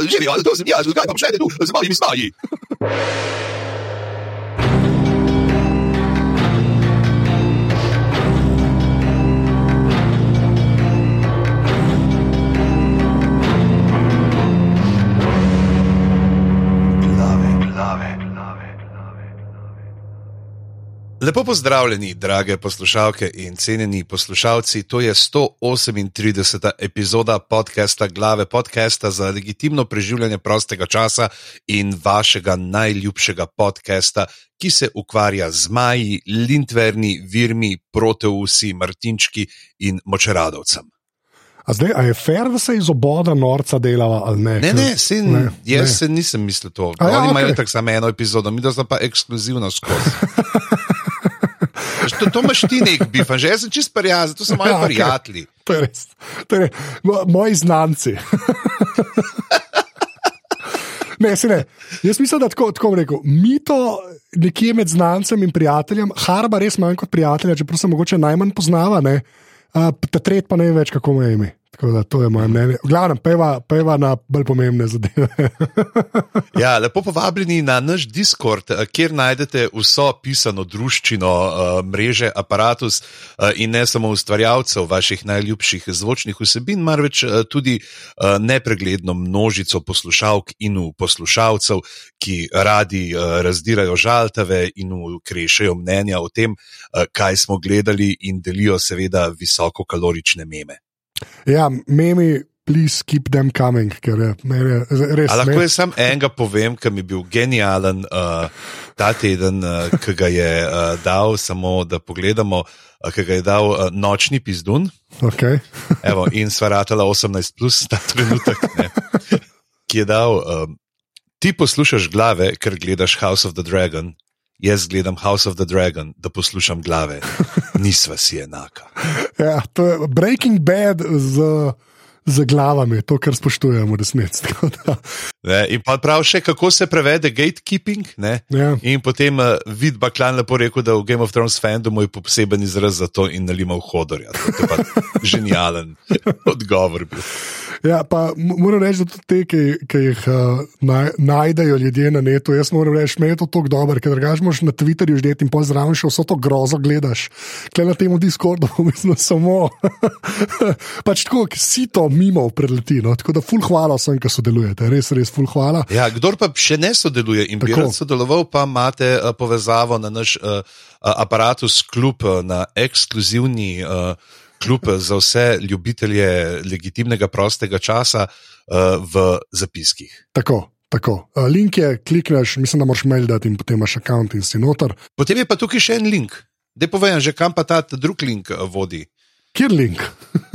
živi, ali to sem jaz, zakaj pa počnete tu z mojimi snaji? Lepo pozdravljeni, drage poslušalke in cenjeni poslušalci. To je 138. epizoda podcasta Glave, podcasta za legitimno preživljanje prostega časa in vašega najljubšega podcasta, ki se ukvarja z maji, lintverni, virmi, proteusi, martinčki in močeradovcem. A zdaj, a je fair, da se iz oboda norca delava ali ne? Ne, ne, sin, ne jaz ne. se nisem mislil to. Ja, Oni imajo okay. tako samo eno epizodo, mi da smo pa ekskluzivno skozi. To, to imaš ti nek bif, že jaz sem čist prijazen, to so moji ja, prijatelji. Okay. To je res, to je moji znanci. ne, se ne. Jaz mislim, da tako, tako rekel. Mi to nekje med znancem in prijateljem, harba res manj kot prijatelja, čeprav se mogoče najmanj poznava, ne. Uh, ta tret pa ne vem več, kako mu je ime. Tako da to je moje mnenje. V glavnem, peva, peva na bolj pomembne zadeve. ja, lepo povabljeni na naš Discord, eh, kjer najdete vso pisano družščino uh, mreže Apparatus uh, in ne samo ustvarjalcev vaših najljubših zvočnih vsebin, marveč uh, tudi nepregledno množico poslušalk in poslušalcev, ki radi razdirajo žaltave in krešajo mnenja o tem, kaj smo gledali in delijo seveda visokokalorične meme. Ja, memi, please keep them coming, ker je res. Ali lahko jaz samo enega povem, ki mi je bil genijalen uh, ta teden, uh, ki ga je uh, dal, samo da pogledamo, uh, ki ga je dal uh, nočni pizdun. Okay. Evo, in svaratela 18, plus ta trenutek, ne, ki je dal. Um, Ti poslušaš glave, ker gledaš House of the Dragon, jaz gledam House of the Dragon, da poslušam glave, nisva si enaka. Ja, to je Breaking Bad z, z glavami, to, kar spoštujemo, resnici. In pa prav še, kako se prevede gatekeeping. Ja. In potem uh, vid Baklan lepo rekel, da v Game of Thrones fandomu je poseben izraz za to in nalima v hodorja. To je pa genijalen odgovor. Bil. Ja, pa moram reči, da tudi te, ki, ki jih uh, naj, najdejo ljudje na netu, jaz moram reči, da je to tako dobro, ker drugačeš na Twitterju že in pozdravljaš še vso to grozo gledaš. Klej na tem Discordu, mislim, samo. pač tako, ki si to mimo preleti. No? Tako da, full hvala vsem, ki sodelujete, res, res, full hvala. Ja, kdor pa še ne sodeluje in bi rad sodeloval, pa imate uh, povezavo na naš uh, aparatus, klub uh, na ekskluzivni. Uh, kljub za vse ljubitelje legitimnega prostega časa uh, v zapiskih. Tako. Tako. Link je, klikneš, mislim, da moraš mail dati in potem imaš račun in si noter. Potem je pa tukaj še en link. Da povem, že kam pa ta drugi link vodi. Kjer link?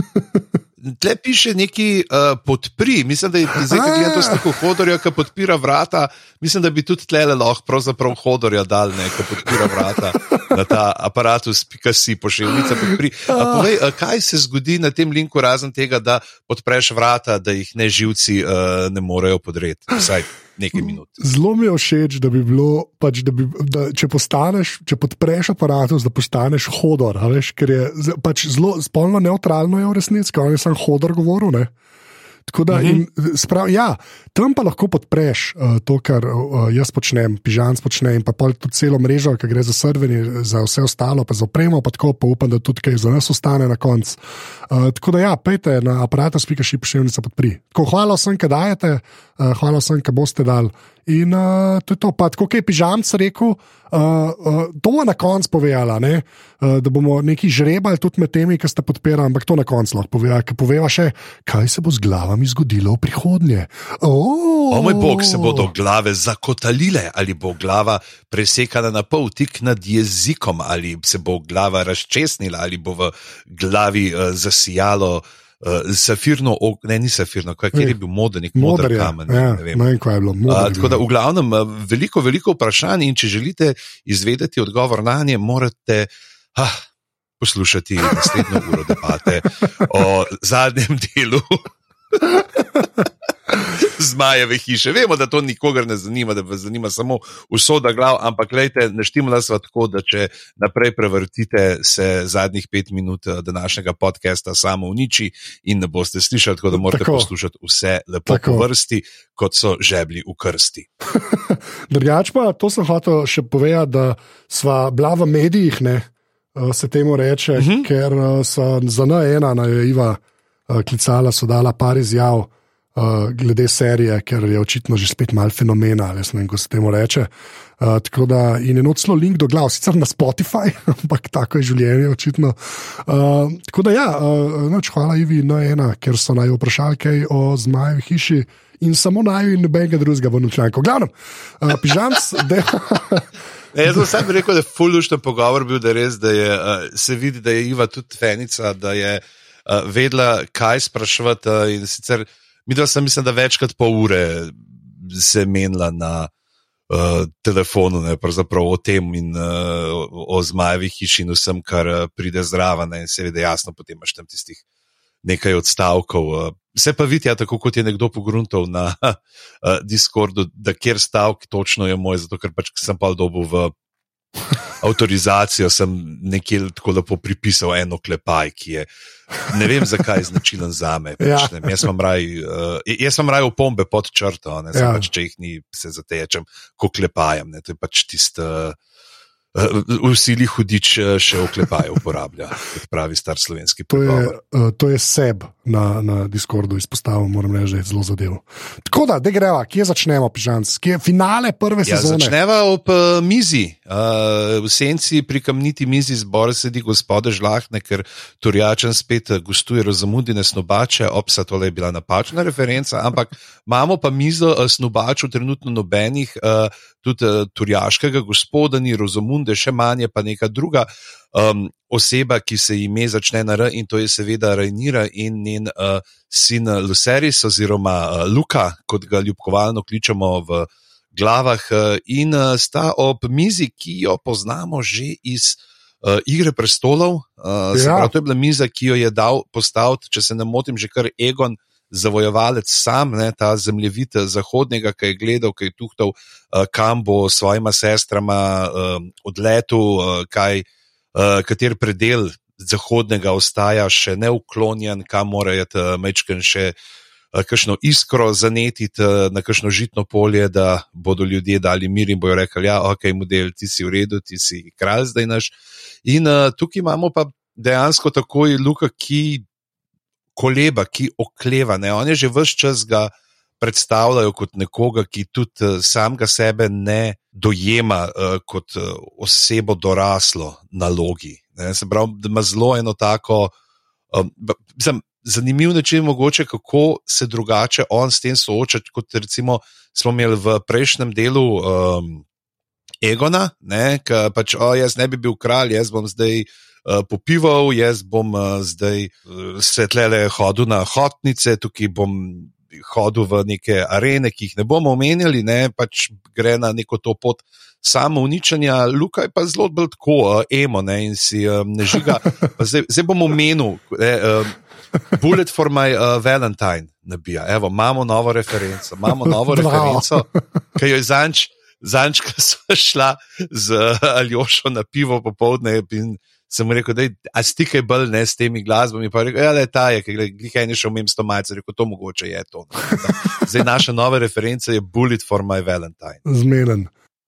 Tle piše neki uh, podpri, mislim, da je zdaj, ki je to tako hodorja, ki podpira vrata. Mislim, da bi tudi tle lahko pravzaprav hodorja dal nekaj podpira vrata na ta aparatus, pika si pošiljnica podpri. A povej, uh, kaj se zgodi na tem linku, razen tega, da podpreš vrata, da jih ne živci uh, ne morejo podreti. Vsaj nekaj minut. Zelo mi je všeč, da bi bilo, pač, da bi, da, če, postaneš, če podpreš aparatus, da postaneš hodor. Veš, ker je pač zelo spolno neutralno, je v resnici, kaj je sam hodor govoril. Ne? Da, uh mhm. -huh. sprav, ja, tam pa lahko podpreš uh, to, kar uh, jaz počnem, pižam počne in pa tudi celo mrežo, ki gre za srvenje, za vse ostalo, pa za opremo, pa tako pa upam, da tudi kaj za nas ostane na koncu. Uh, tako da, ja, pejte na aparat, spika še piševnica podpri. Tako, hvala vsem, ki dajete, uh, hvala vsem, ki boste dali. In uh, to je to, pa tako je pižamc rekel, uh, uh, to je na koncu povedala, uh, da bomo neki žrebali tudi med temi, ki ste podpirali, ampak to na koncu lahko pove, ki poveva še, kaj se bo z glavami zgodilo v prihodnje. Oh. O moj bog, se bodo glave zakotalile, ali bo glava presekana na pol tik nad jezikom, ali se bo glava razčesnila, ali bo v glavi uh, zasijalo uh, safirno, ne, ni safirno, kaj, kjer je bil modernik, moder kamen. Ja, ne vem, kaj je bilo. Uh, tako da, v glavnem, veliko, veliko vprašanj in če želite izvedeti odgovor na nje, morate. Ah, Poslušati naslednjo uro debate o zadnjem delu. zmajeve hiše. Vemo, da to nikogar ne zanima, da vas zanima samo usoda glav, ampak gledajte, naštimala sva tako, da če naprej prevrtite, se zadnjih pet minut eh, današnjega podcasta samo uniči in ne boste slišali, tako da morate tako. poslušati vse lepo tako. po vrsti, kot so žebli v krsti. Drugač pa, to sem hotel še povedati, da sva bila v medijih, ne, eh, se temu reče, uh mhm. -huh. ker eh, so za ena na Iva klicala, so dala par izjav uh, glede serije, ker je očitno že spet mal fenomena, ne vem, kako se temu reče. Uh, tako da in eno celo link do glav, sicer na Spotify, ampak tako je življenje, očitno. Uh, tako da ja, uh, noč hvala Ivi na ena, ker so naj vprašali kaj o zmaju hiši. In samo naj in nobenega drugega v nočlanku. Glavno, uh, pižams, da. Ne, jaz sem rekel, da je fullušten pogovor bil, da, res, da je, uh, se vidi, da je Iva tudi fenica, da je uh, vedela, kaj sprašvati. Uh, in sicer uh, Mi dva sem, mislim, da večkrat pol ure se menila na uh, telefonu, ne pravzaprav o tem in uh, o zmajevi hiši in vsem, kar uh, pride zraven. In seveda, jasno, potem imaš tam tistih nekaj odstavkov. Vse pa vidi, ja, tako kot je nekdo pogruntal na uh, Discordu, da kjer stavek točno je moj, zato ker pač sem pa dobil v. Avtorizacijo sem nekje tako lepo pripisal, eno klepaj, ki je ne vem, zakaj je značilen za me. Pač, ja. Jaz sem raj, uh, jaz sem raj v pombe pod črto, ne, ja. pač, če jih ni, se zatečem, ko klepajam. Ne, to je pač tisto. Uh, vsi jih hudič še oklepajo, uporablja, kot pravi star slovenski pogovor. To je, uh, to je seb na, na Discordu izpostavil, moram reči, da je zelo zadev. Tako da, da greva, kje začnemo, pižanc, kje je finale prve ja, sezone? Začneva ob uh, mizi, uh, v senci pri kamniti mizi zbor sedi gospode Žlahne, ker Turjačen spet gostuje razumudine snobače, opsa tole je bila napačna referenca, ampak imamo pa mizo snobačev trenutno nobenih. Uh, tudi uh, turjaškega gospoda, ni Rozamunde, še manj pa neka druga um, oseba, ki se ime začne na R, in to je seveda Rajnira in njen uh, sin Luceris, oziroma uh, Luka, kot ga ljubkovalno kličemo v glavah, uh, in uh, sta ob mizi, ki jo poznamo že iz. Uh, Igre prestolov, uh, ja. pravi, to je bila miza, ki jo je dal postaviti, če se ne motim, že kar Egon, uh, zavojevalec sam, ne, ta zemljevid zahodnega, ki je gledal, ki je tuhtal, uh, kam bo s svojima sestrama uh, odletel, kaj, kater predel zahodnega ostaja še neuklonjen, kam morajo uh, mečken še. Kakšno iskro zanetiti na kakšno žitno polje, da bodo ljudje dali mir in bojo rekli: Ja, ok, model, ti si v redu, ti si kralj zdaj naš. In uh, tukaj imamo pa dejansko takoj Luka, ki koleba, ki okleva. Ne? On je že vse čas ga predstavljajo kot nekoga, ki tudi uh, samega sebe ne dojema uh, kot uh, osebo doraslo na logi. Se pravi, da ima zelo eno tako. Um, mislim, zanimiv način, mogoče kako se drugače on s tem sooča, kot recimo smo imeli v prejšnjem delu um, Egona, ki pač, o, jaz ne bi bil kralj, jaz bom zdaj uh, Eh, popival, jaz bom uh, zdaj uh, svetlele hodil na hotnice, tukaj bom hodil v neke arene, ki jih ne bomo omenjali, ne pač gre na neko to pot samo uničenja. Luka je pa zelo bolj tako, uh, emo ne, in si um, ne žiga. Zdaj, zdaj bom omenil. Uh, Bullet for my uh, Valentine, nabija. Evo, imamo novo referenco, imamo novo referenco, ki jo je zanč, zanč, ki so šla z Aljošo na pivo popovdne in sem rekel, da si kaj bolj ne s temi glasbami. Pa rekel, ja, le ta je, ki je ne šel mimo sto malce, rekel, to mogoče je to. Zdaj naša nova referenca je Bullet for my Valentine. Zmeden.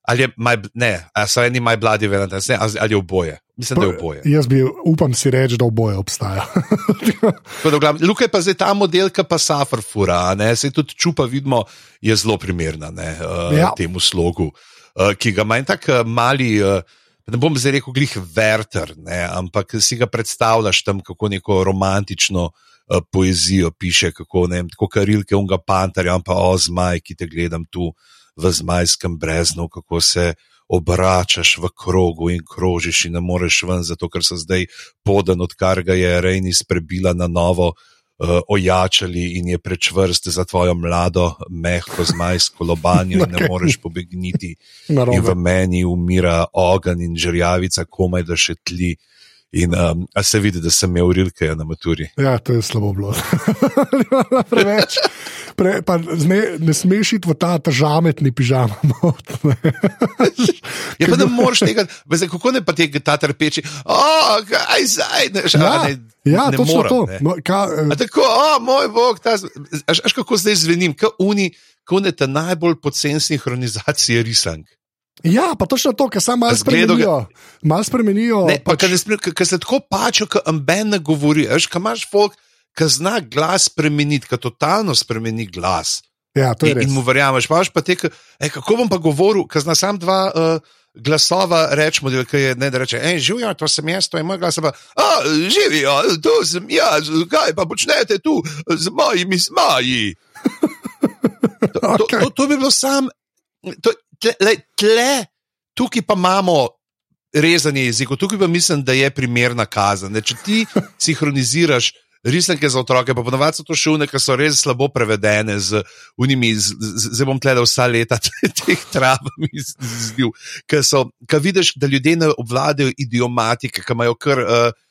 Ali je my, ne, so eni my bloody Valentine, ne, ali je oboje. Mislim, da je oboje. Jaz bi upam si reči, da oboje obstaja. Luka je pa zdaj ta model, ki pa safar fura, ne, se tudi čupa, vidimo, je zelo primerna ne, uh, ja. temu slogu, uh, ki ga ima in tako mali. Uh, ne bom zdaj rekel, glih verter, ne, ampak si ga predstavljaš tam, kako neko romantično uh, poezijo piše, kako ne, tako karilke unga pantarja, pa o zmaj, ki te gledam tu v zmajskem breznu, kako se obračaš v krogu in krožiš in ne moreš ven, zato ker so zdaj podan, odkar ga je Rejnis prebila na novo. Uh, ojačali in je prečvrst za tvojo mlado, mehko zmajsko lobanjo, in ne moreš pobegniti. In v meni umira ogen in žrjavica, komaj da še tli. In um, a se vidi, da sem imel rilke na maturi. Ja, to je slabo bilo. Preveč. Pre, pa, ne, ne smeš iti v ta žametni pižam. Ja, pa ne moreš tega, veze, kako ne pa tega ta trpeči. Oh, aj zdaj, ne, ša, Ja, ne, ja ne točno morem, to. ne. No, ka, A tako, o moj bog, ta, až, až kako zdaj zvenim, kot uni, kot ne ta najbolj pocen sinhronizacije risank. Ja, pa točno to, kar samo malo spremenijo. Malo spremenijo Ne, pa, pač, Ker se tako pačijo, kot amben ne govori. Veš, kaj imaš folk, ki zna glas spremeniti, ki totalno spremeni glas. ja, to je In, res. in mu verjameš, pa pa te, ej, kako bom pa govoril, ki zna sam dva. Uh, Glasova rečemo, da je ne, da reče, ej, živijo, to sem jaz, to je moj glas. Pa, A, živijo, to sem jaz, kaj pa počnete tu z mojimi zmaji. To, to, Okej. to, to bi bilo sam, to, tle, lej, tle, tukaj pa imamo rezanje jezikov, tukaj pa mislim, da je primerna kazen. Ne, če ti sinhroniziraš risanke za otroke, pa ponovadi so to šune, ki so res slabo prevedene z unimi, zdaj bom gledal vsa leta teh travam izziv, ki vidiš, da ljudje ne obvladajo idiomatike, ki imajo kar. Uh,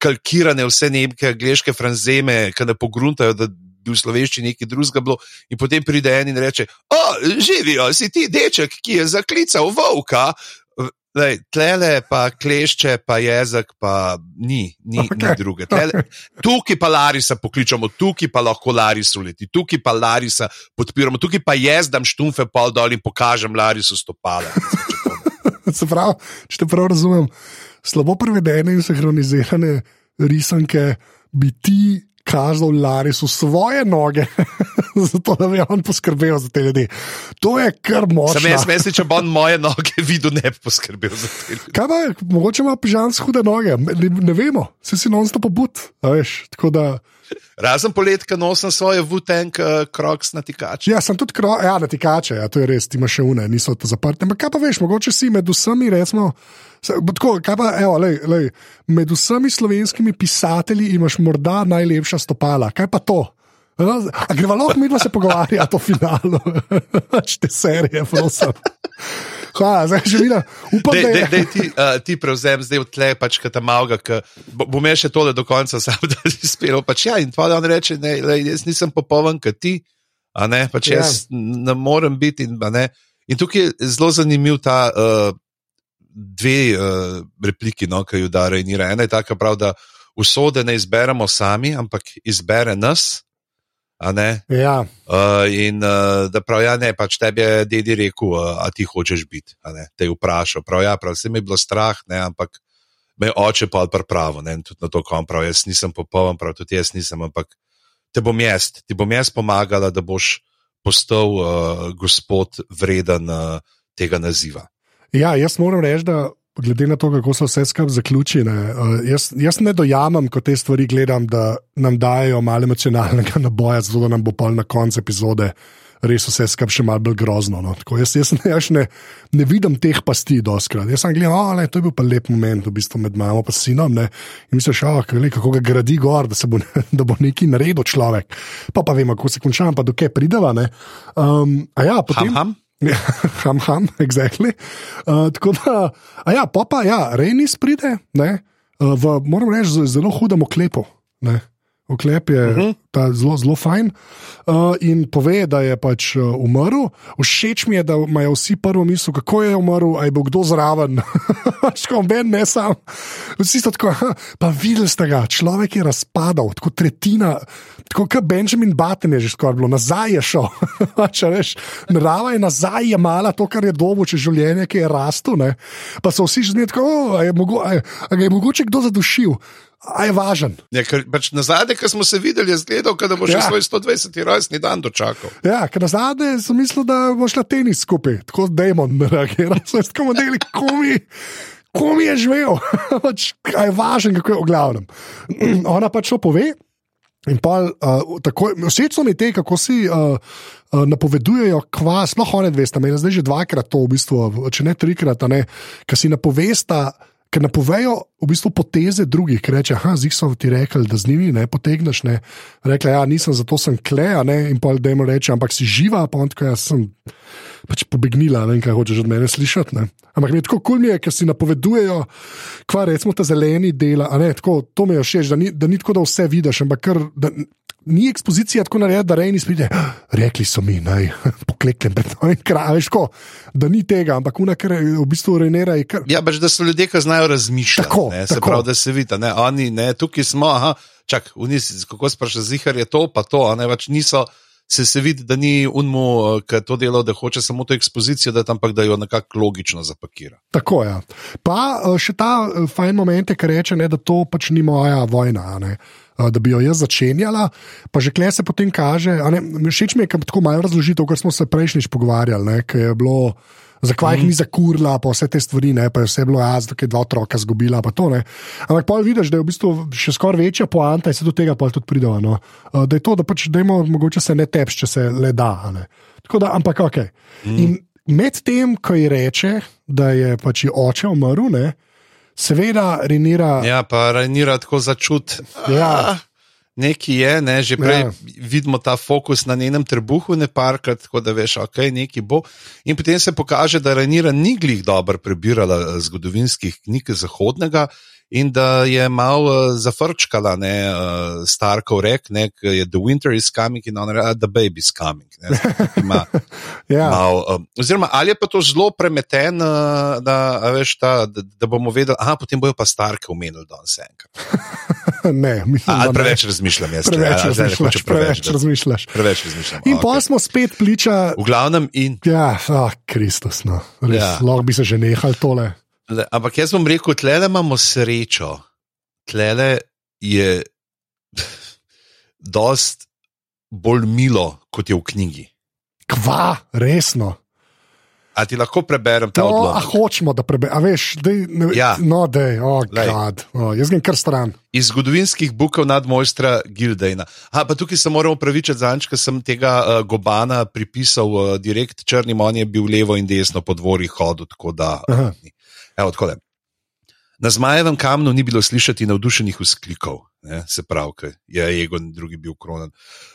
Kalkirane vse nemke, angliške franzeme, ki ne pogruntajo, da bi v slovenščini nekaj drugega bilo, in potem pride en in reče: O, živijo, si ti deček, ki je zaklical volka. Lej, tlele pa klešče, pa jezik, pa ni, ni, okay. ni druge. Tlele, tukaj pa Larisa pokličemo, tukaj pa lahko Larisu leti, tukaj pa Larisa podpiramo, tukaj pa jaz dam štumfe pol dol in pokažem Larisu stopala. Se pravi, če te prav razumem, slabo prevedene in sinhronizirane risanke bi ti kazal Larisu svoje noge, zato da bi on poskrbel za te ljudi. To je kar močno. Sam jaz mislim, če bo on moje noge videl, ne bi poskrbel za te ljudi. Kaj pa, mogoče ima pižam hude noge, ne, ne vemo, se si non-stop obut, a veš. Tako da, Razen poletka nosim svoje vutenk, uh, kroks na tikače. ja, sem tudi kro, ja, na tikače, ja, to je res, ti imaš še une, niso to zaprte. Ampak kaj pa veš, mogoče si med vsemi, recimo, tako, kaj pa, evo, lej, lej, med vsemi slovenskimi pisatelji imaš morda najlepša stopala. Kaj pa to? A greva lahko mi dva se pogovarjati o finalu, te serije, prosim. Hvala, zdaj že vidim. Upam, Dej, da dej, je. dej ti, uh, ti prevzem zdaj v tle, pač tam malga, ki bo- jaz še tole do konca sam, da si spel. Pač ja, in tvoje on reče, ne, lej, jaz nisem popoln, kot ti, a ne, pač Ja. jaz ne morem biti. In, ne. in tukaj je zelo zanimiv ta uh, dve uh, repliki, no, ki jo da Rejnira. Ena je taka prav, da usode ne izberemo sami, ampak izbere nas. Ja, Uh, in uh, da prav, ja, ne, pač tebi je dedi rekel, uh, a ti hočeš biti. Te je vprašal. Prav, ja, prav, vse mi je bilo strah, ne, ampak me oče pa pripravil. Ne, tudi na to, kam prav, jaz nisem popoln, prav tudi jaz nisem, ampak te bom jaz, ti bom jaz pomagala, da boš postal uh, gospod vreden uh, tega naziva. Ja, jaz moram reči, da glede na to, kako se vse skupaj zaključi, ne, uh, jaz, jaz ne dojamem, ko te stvari gledam, da nam dajo malo emocionalnega naboja, zato da nam bo pol na koncu epizode res vse skupaj še malo bolj grozno. No. Tako, jaz jaz, ne, jaz ne, ne vidim teh pasti doskrat. Jaz sem gledal, oh, to je bil pa lep moment v, bistvu med mamo in sinom. Ne. In misliš, oh, kako ga gradi gor, da, bo, da bo neki naredil človek. Pa pa vemo, kako se konča, pa dokaj prideva. ne. Um, a ja, potem. Ham, ham? Ja, ham, ham, exactly. Uh, tako da, a ja, pa pa, ja, Rejnis pride, ne, uh, v, moram reči, zelo hudem oklepu. Ne. Oklep je uh -huh. ta zelo, zelo fajn. Uh, in pove, da je pač uh, umrl. Všeč mi je, da imajo vsi prvo misel, kako je umrl, ali bo kdo zraven. Škoda, ben ne sam. Vsi so tako, "Aha, pa videli ste ga, človek je razpadal, tako tretjina. Tako kot Benjamin Button je že skoraj bilo, nazaj je šel. Če veš, narava je nazaj jemala to, kar je dobo, če življenje, ki je rasto. Ne? Pa so vsi že tako, "O, a je, mogo, a, je, a je mogoče kdo zadušil, a je važen. Ja, ker pač na zadnje, ko smo se videli, je zgledal, da bo še Ja. svoj 120. rojstni dan dočakal. Ja, ker na zadnje sem mislil, da bo šla tenis skupaj, tako da Demon ne reagira. Jaz tako modeli, komi. Ko mi je živel, pač, kaj je važno, kako je v glavnem. Ona pač to pove. In pa, uh, tako, všeč so mi te, kako si uh, uh, napovedujejo, kva, sploh one dve sta imeli, zdaj že dvakrat to, v bistvu, če ne trikrat, ne, ki si napovesta. Ker napovejo v bistvu poteze drugih, ki reče: Ah, zdaj so ti rekli, da z njimi ne potegneš. Ne. Rekla, ja, nisem, zato sem klea, ne. in pa da jim reče: Ampak si živa, pa on tako, jaz sem pač pobegnila, ne vem, kaj hočeš od mene slišati. Ne? Ampak mi je tako kul, cool ker si napovedujejo, kva recimo ta zeleni dela. Ne, tako, to mi je všeč, da, da ni tako, da vse vidiš, ampak kar, da, ni ekspozicija tako narejena, da rejni spide. Rekli so mi, naj pokleknem pred novim krajem. Da ni tega, ampak una, ker v bistvu renera. Kar... Ja, pač da so ljudje, ki znajo razmišljati. Tako, ne, se tako. pravi, da se vidi, ne, oni, ne, tukaj smo, aha, čak, unisi, kako sprašuješ, zihar je to, pa to, a ne več niso. Se, se vidi, da ni unmu, ki to delo, da hoče samo to ekspozicijo, da tam pa da jo nekako logično zapakira. Tako je. Ja. Pa še ta fajn moment, ki reče, ne, da to pač ni moja vojna. Ne. Da bi jo jaz začenjala, pa že kle se potem kaže. Všeč mi je, kako tako malo razložitev, kar smo se prejšnjič pogovarjali, ki je bilo zakaj jih mm. ni zakurila, pa vse te stvari, ne, pa je vse bilo jaz, da je dva otroka zgubila. To, Ampak pa vidiš, da je v bistvu še skoraj večja poanta in se do tega pa tudi prideva. No. Da je to, da pač dajmo, mogoče se ne tepš, če se le da. da ampak ok. Mm. In med tem, ko ji reče, da je pač oče umrl, ne. Seveda, Renira. Ja, pa Renira tako začut. Ja. Nekaj je, ne, že prej ja. vidimo ta fokus na njenem trebuhu, ne parkrat, tako da veš, ok, nekaj bo. In potem se pokaže, da Renira ni glih dobro prebirala zgodovinskih knjig zahodnega in da je malo zafrčkala, ne, Starkov rek, ne, je The Winter is coming in on The Baby is coming. Ne, ima, ja. mal, oziroma, ali je pa to zelo premeten, da, veš, ta, da, da bomo vedeli, a potem bojo pa Starke umenili danes enkrat. ne, mislim, ali preveč razmišljam, jaz preveč ja, razmišljaš. Preveč, preveč razmišljaš. Preveč razmišljam. In okay. pa smo spet priča. V glavnem in. Ja, oh, Kristus, no. Res, Ja. lahko bi se že nehal tole. Le, ampak jaz bom rekel, tle imamo srečo. Tle je dost bolj milo, kot je v knjigi. Kva, resno. A ti lahko preberem ta No, a odlomek? hočemo, da preberemo. Veš, dej, ne, Ja. no, dej, oh, Glej. God, oh, jaz grem kar stran. Iz zgodovinskih bukov nadmojstra Gildejna. A, pa tukaj se moramo pravičiti za nič, ker sem tega uh, Gobana pripisal uh, direkt črnim, on je bil levo in desno po dvorih hodil, tako da. Uh, Evo, takole. Na zmajevem kamnu ni bilo slišati navdušenih vzklikov, ne, se pravi, ker je Egon drugi bil kronan.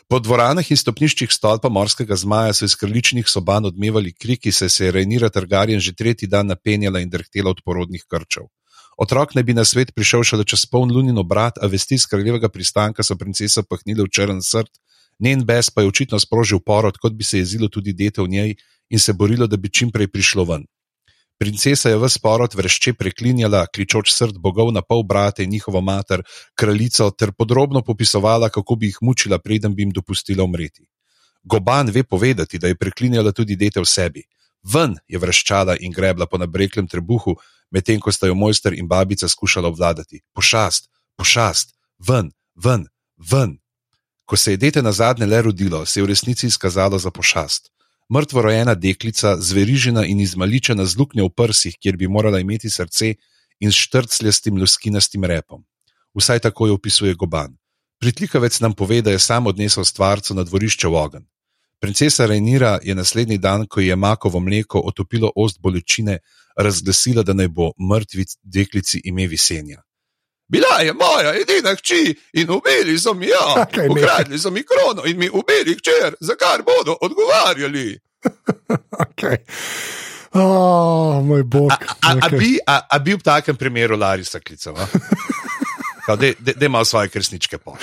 Po dvoranah in stopniščih stolpa morskega zmaja so iz krličnih soban odmevali kriki, se je Rejnira Targaryen že tretji dan napenjala in drhtela od porodnih krčev. Otrok naj bi na svet prišel šele čez poln lunin obrat, a vesti iz kraljevega pristanka so princesa pahnile v črn srd, njen bes pa je očitno sprožil porod, kot bi se jezilo tudi dete v njej in se borilo, da bi čim prej prišlo ven. Princesa je v sporod vrešče preklinjala, kličoč srd bogov na pol brate in njihovo mater, kraljico, ter podrobno popisovala, kako bi jih mučila, preden bi jim dopustila umreti. Goban ve povedati, da je preklinjala tudi dete v sebi. Ven je vreščala in grebla po nabreklem trebuhu, medtem ko sta jo mojster in babica skušala obvladati. Pošast, pošast, ven, ven, ven. Ko se je dete na zadnje le rodilo, se je v resnici izkazalo za pošast. Mrtvo rojena deklica, zverižena in izmaličena z luknjo v prsih, kjer bi morala imeti srce in s štrcljastim luskinastim repom. Vsaj tako jo opisuje Goban. Pritlikavec nam pove, da je sam odnesel stvarco na dvorišče v ogen. Princesa Rejnira je naslednji dan, ko je makovo mleko otopilo ost bolečine, razglasila, da naj bo mrtvi deklici ime Visenja. Bila je moja edina hči in ubili so mi jo, ukradli so mi krono in mi ubili hčer, za kar bodo odgovarjali. Okay. Oh, moj bog. A, a, a, okej. bi, a, a bi v takem primeru Larisa klical? a? Kao, Da ima svoje kresničke po.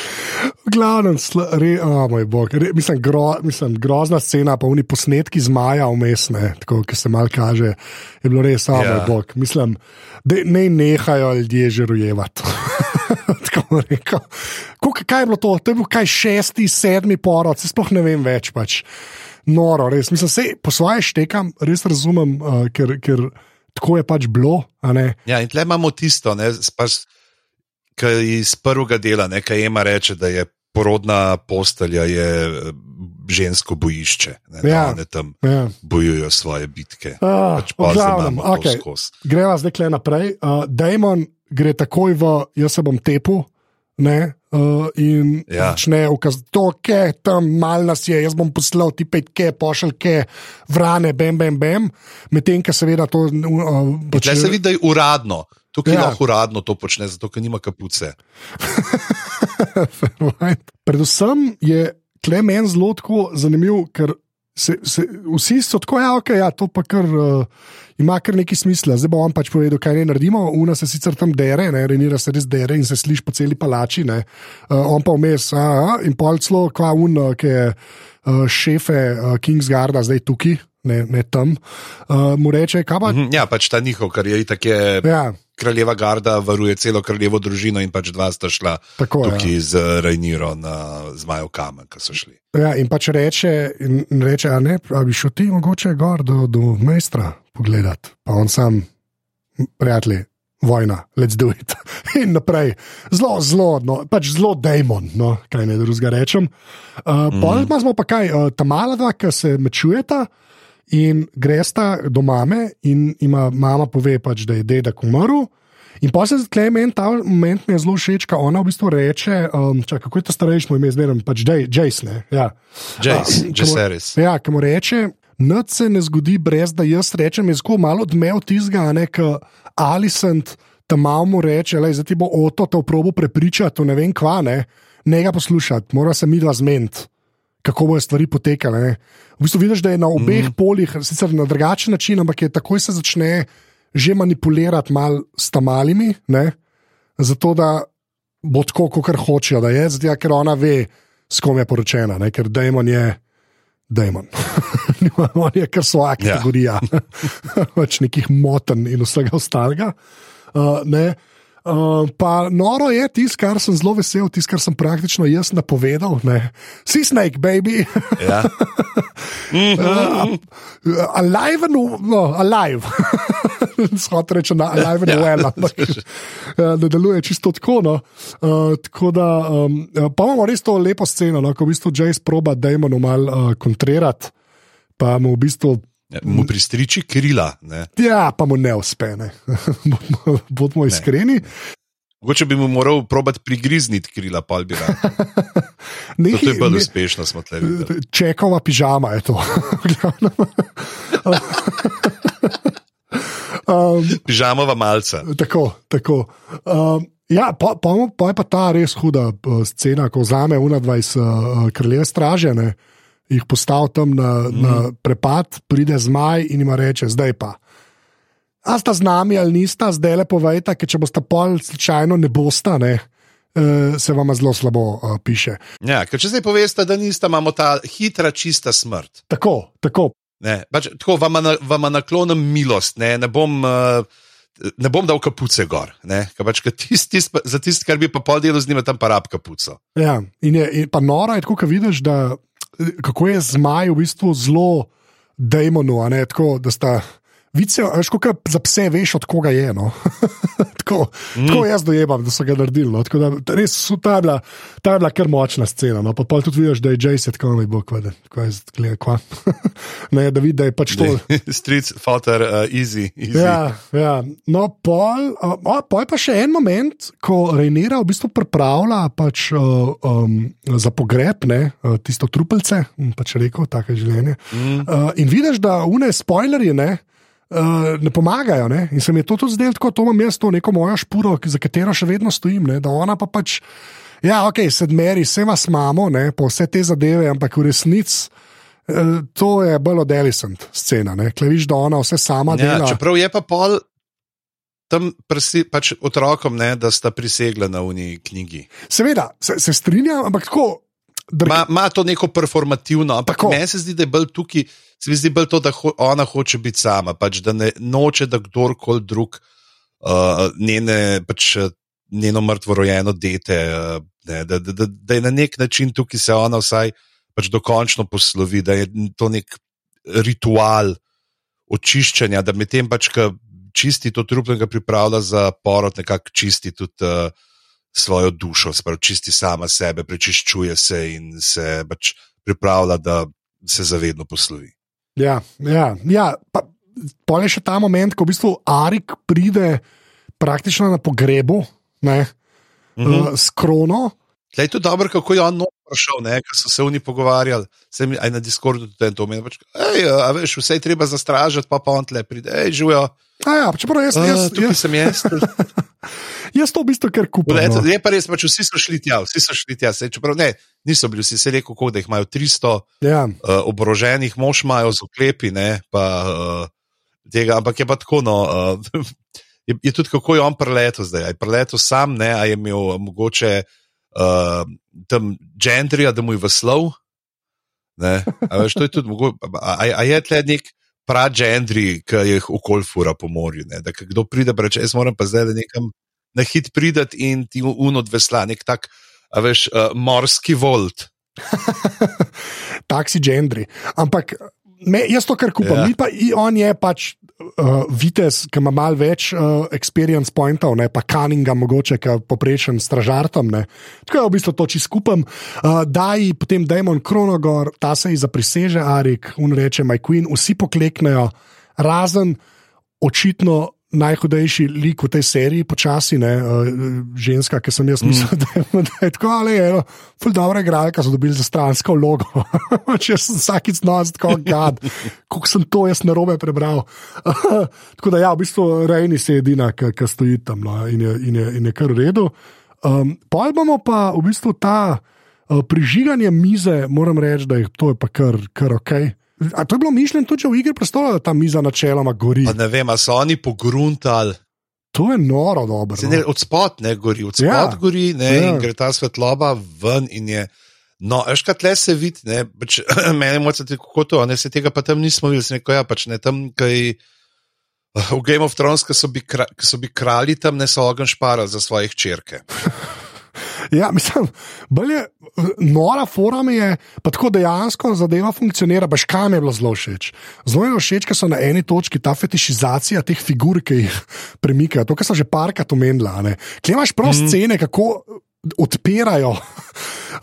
V glavnem, sla- re, oh, moj bog, re, mislim, gro, mislim, grozna scena, pa oni posnetki zmaja umestne, tako ki se mal kaže, je bilo res, oh, Ja. moj bog. Mislim, da ne nehajo ljudje že rojevati. tako rekel. Koliko, kaj je bilo to? To je bil kaj šesti, sedmi porod, se sploh ne vem več. Pač. Noro, res. Mislim, se po svoje štekam, res razumem, uh, ker, ker tako je pač bilo. Ja, in tle imamo tisto, ne, pač, ki iz prvega dela, nekaj ima reče, da je porodna postelja je eh, žensko bojišče, ne, da Ja. one tam Ja. bojujejo svoje bitke. Ah, Pač v pa zdaj glavnem, imamo to okej. skozi. Greva zdaj kle naprej. Uh, Dajmon gre takoj v, jaz se bom tepu. Ne, uh, in Ja. začne ukazati, to je tam, mal nas je, jaz bom poslal ti petke, pošilke, vrane, bam, bam, bam. Medtem, ker seveda to. Uh, Tle se vidi, da je uradno. Tukaj Ja. lahko uradno to počne, zato ker nima kapuce. Predvsem je Klemen zelo zanimiv, ker se, se, vsi so tako, ja, okay, ja, to pa kar. Uh, Ima kar neki smisla, zdaj bo on pač povedal, kaj ne naredimo. Una se sicer tam dere, ne, renira se res dere in se sliši po celi palači. Uh, on pa vmes, a, in pol celo, kva un, ki je uh, šefe uh, Kingsgarda, zdaj tukaj, ne, ne tam, uh, mu reče, kaj pa. Ja, pač ta njihov, kar je itak je. Ja. Kraljeva garda varuje celo kraljevo družino, in pač dva sta šla Tako, tukaj ja. z Rajniro na Zmajev kamen, ki so šli. Ja, in pač reče, in reče a ne, a bi šel ti mogoče gor do, do mejstra pogledati. Pa on sam, prijatelji, vojna, let's do it. in naprej, zelo, zelo, no, pač zelo demon, no, kaj ne drugega rečem. Uh, mm. Pol imamo pa kaj, uh, ta mala dva, ki se mečujeta in gresta do mame, in ima mama pove, pač, da je dedek umrl. In pa se zdaj meni ta moment mi je zelo všeč, ko ona v bistvu reče: um, čak, Kako je to starejši moj ime, zmeraj pač Jace. Ja, Jace, Jace. Ja, ki mu reče. Noč se ne zgodi, brez da jaz rečem, je zelo malo odmev tizga, ali sem tam malo mu reče, da ti bo oto to probo prepričati, ne vem kva, ne, ne ga poslušati, mora se mi dva zmeniti kako bojo stvari potekale. Ne. V bistvu vidiš, da je na obeh mm. poljih, sicer na drugačen način, ampak je takoj se začne že manipulirati mal s tam malimi, ne, zato da bo tako, kot hočejo, da je, zato, ker ona ve, s kom je poročena, ne, ker Dajmon je. Dajmon. On je kar svoja ja. kategorija, pač nekih motenj in vsega ostalega. Uh, Uh, pa noro je tisto, kar sem zelo vesel, tisto, kar sem praktično jaz napovedal. Ne. Si snake, baby. Ja. uh, alive, no, no alive. Shod reče na alive, no, ja. well, ampak da deluje čisto tako. No. Uh, tako da, um, pa imamo res to lepo sceno, no, ko v bistvu Jace proba Damonu mal uh, kontrirati, pa mu v bistvu. Ja, mu pristriči krila. Ne? Ja, pa mu ne uspe, bodimo iskreni. Mogoče bi mu moral probati prigrizniti krila, pa bi ga. To je bolj uspešno, smo tle. Čekova pižama je to. um, Pižamova malca. Tako, tako. Um, ja, pa, pa, pa je pa ta res huda uh, scena, ko vzame UNA-2 iz uh, kraljeve stražene jih postavil tam na, mm. na prepad, pride zmaj in jim reče: Zdaj pa. A sta z nami ali nista, zdaj le povejte, ker če boste pol slučajno ne boste, ne, uh, se vam zelo slabo uh, piše. Ja, ker če zdaj poveste, da nista, imamo ta hitra, čista smrt. Tako, tako. Ne, pač, tako vam, vam naklonim milost, ne, ne bom. Uh, Ne bom dal kapuce gor, pač, tist, tist, za tisto, kar bi pa pol delo z njim, tam pa rab kapuco. Ja, in, je, in pa nora je tako, kot vidiš, da kako je zmaj v bistvu zelo demonu, da sta. Vice, veš, kot za pse, veš, od koga je. No? tako, mm. tako jaz dojemam, da so ga naredili. No? Da, res so ta bila, ta bila kar močna scena. No? Pa, pa tudi vidiš, da je Jason tako ne bo kvade. ne, da vidi, da je pač to. Street footer, uh, easy. easy. Ja, ja. No, pol, uh, pol je pa še en moment, ko Reinira v bistvu pripravlja pač, uh, um, za pogreb ne, uh, tisto trupelce, pač rekel, tako je življenje. Mm. Uh, in vidiš, da une spoilerje, ne. Uh, ne pomagajo. Ne? In se mi je to tudi zdelo, tako da imam jaz to neko mojo špuro, za katero še vedno stojim. Ne? Da ona pa pač, ja, ok, sedmeri, vse vas imamo, ne? pa vse te zadeve, ampak v resnici. Uh, to je bolj od Elisant scena, ki viš, da ona vse sama ja, dela. Čeprav je pa pol tam prsi, pač otrokom, ne, da sta prisegla na uni knjigi. Seveda, se, se strinjam, ampak tako. Ma to neko performativno, ampak meni se zdi, da je bolj tukaj, se mi zdi bolj to, da ho, ona hoče biti sama, pač, da ne noče, da kdorkoli drug uh, njene, pač, njeno mrtvo rojeno dete, uh, ne, da, da, da, da je na nek način tukaj se ona vsaj pač dokončno poslovi, da je to nek ritual očiščanja, da medtem pač, ki čisti to trupnega pripravlja za porod, nekako čisti tudi. Uh, svojo dušo, sprav, čisti sama sebe, prečiščuje se in se pač pripravlja, da se zavedno poslovi. Ja, ja, ja. pa, pa je še ta moment, ko v bistvu Arik pride praktično na pogrebu, ne, uh -huh. uh, s krono. Tle je tudi dobro, kako je on prišel, ko so se oni pogovarjali, se mi aj na Discordu tudi to omenil. Pač, a veš, vse je treba zastražiti, pa pa on tle pride, hej, živijo. Ja, čeprav jaz, jaz, tukaj jaz, sem jaz. jaz to v bistvu kar kupim. No. je pa res, pač vsi so šli tja, vsi so šli tja. Se, čeprav ne, niso bili vsi, se rekel, da jih imajo 300 Ja. uh, oboroženih mož, imajo z oklepi, ne, pa uh, tega, ampak je pa tako. No, uh, je, je tudi kako je on preletel zdaj. Je preletel sam, ne, a je imel uh, mogoče uh, tam gendrija, da mu je veslov. Veš, to je tudi mogoče. A, a je tle nek pragendri, ki jih okol fura po morju. Ne, da, kdo pride, pa reče, jaz moram pa zdaj da nekam na hit prideti in ti un od vesla, nek tak, a veš, uh, morski volt. taksi gendri. Ampak me, jaz to kar kupam. Ja. Ja. Pa, i- on je pač uh, vitez, ki ima malo več uh, experience pointov, ne, pa kaninga, mogoče, poprečen stražartom. Ne. Tako je v bistvu to, če skupam. Uh, daj potem Damon Kronogor, ta se ji zapriseže, Arik, un reče, My Queen, vsi pokleknejo, razen očitno. Najhudejši lik v tej seriji, počasi, ne, uh, ženska, ki sem jaz mislil, mm. da, je, da je tako ali eno, ful dobro igralka, so dobili za stransko vlogo. Če sem vsakič znal, tako gad, koliko sem to jaz narobe prebral. tako da, ja, v bistvu Rejni se je edina, ki ki stoji tam no, in, je, in, je, in je kar v redu. Um, pa imamo pa v bistvu ta uh, prižiganje mize, moram reči, da je to je pa kar, kar ok. A to je bilo mišljeno tudi v igri prestola, da ta miza načeloma gori. Pa ne vem, so oni pogruntali. To je noro dobro. Se Ne, No. od spod ne gori, od spod Ja. gori ne, Ja. in gre ta svetloba ven. in Je, no, veš, kaj tle se vidi, ne, pač, meni moče ti kako to, ne, se tega pa tam nismo videli, neko ja, pač ne tam, kaj. V Game of Thrones, ki so bili so bili kralji, tam ne so ogen šparali za svoje črke. Ja, mislim, bolj je nora forma je, pa tako dejansko zadeva funkcionira. Baš kam je bilo zelo všeč. Zelo je všeč, ker so na eni točki ta fetišizacija teh figur, ki jih premikajo. To, kar sem že parkrat omenila. Kje imaš prav mm. scene, kako odpirajo,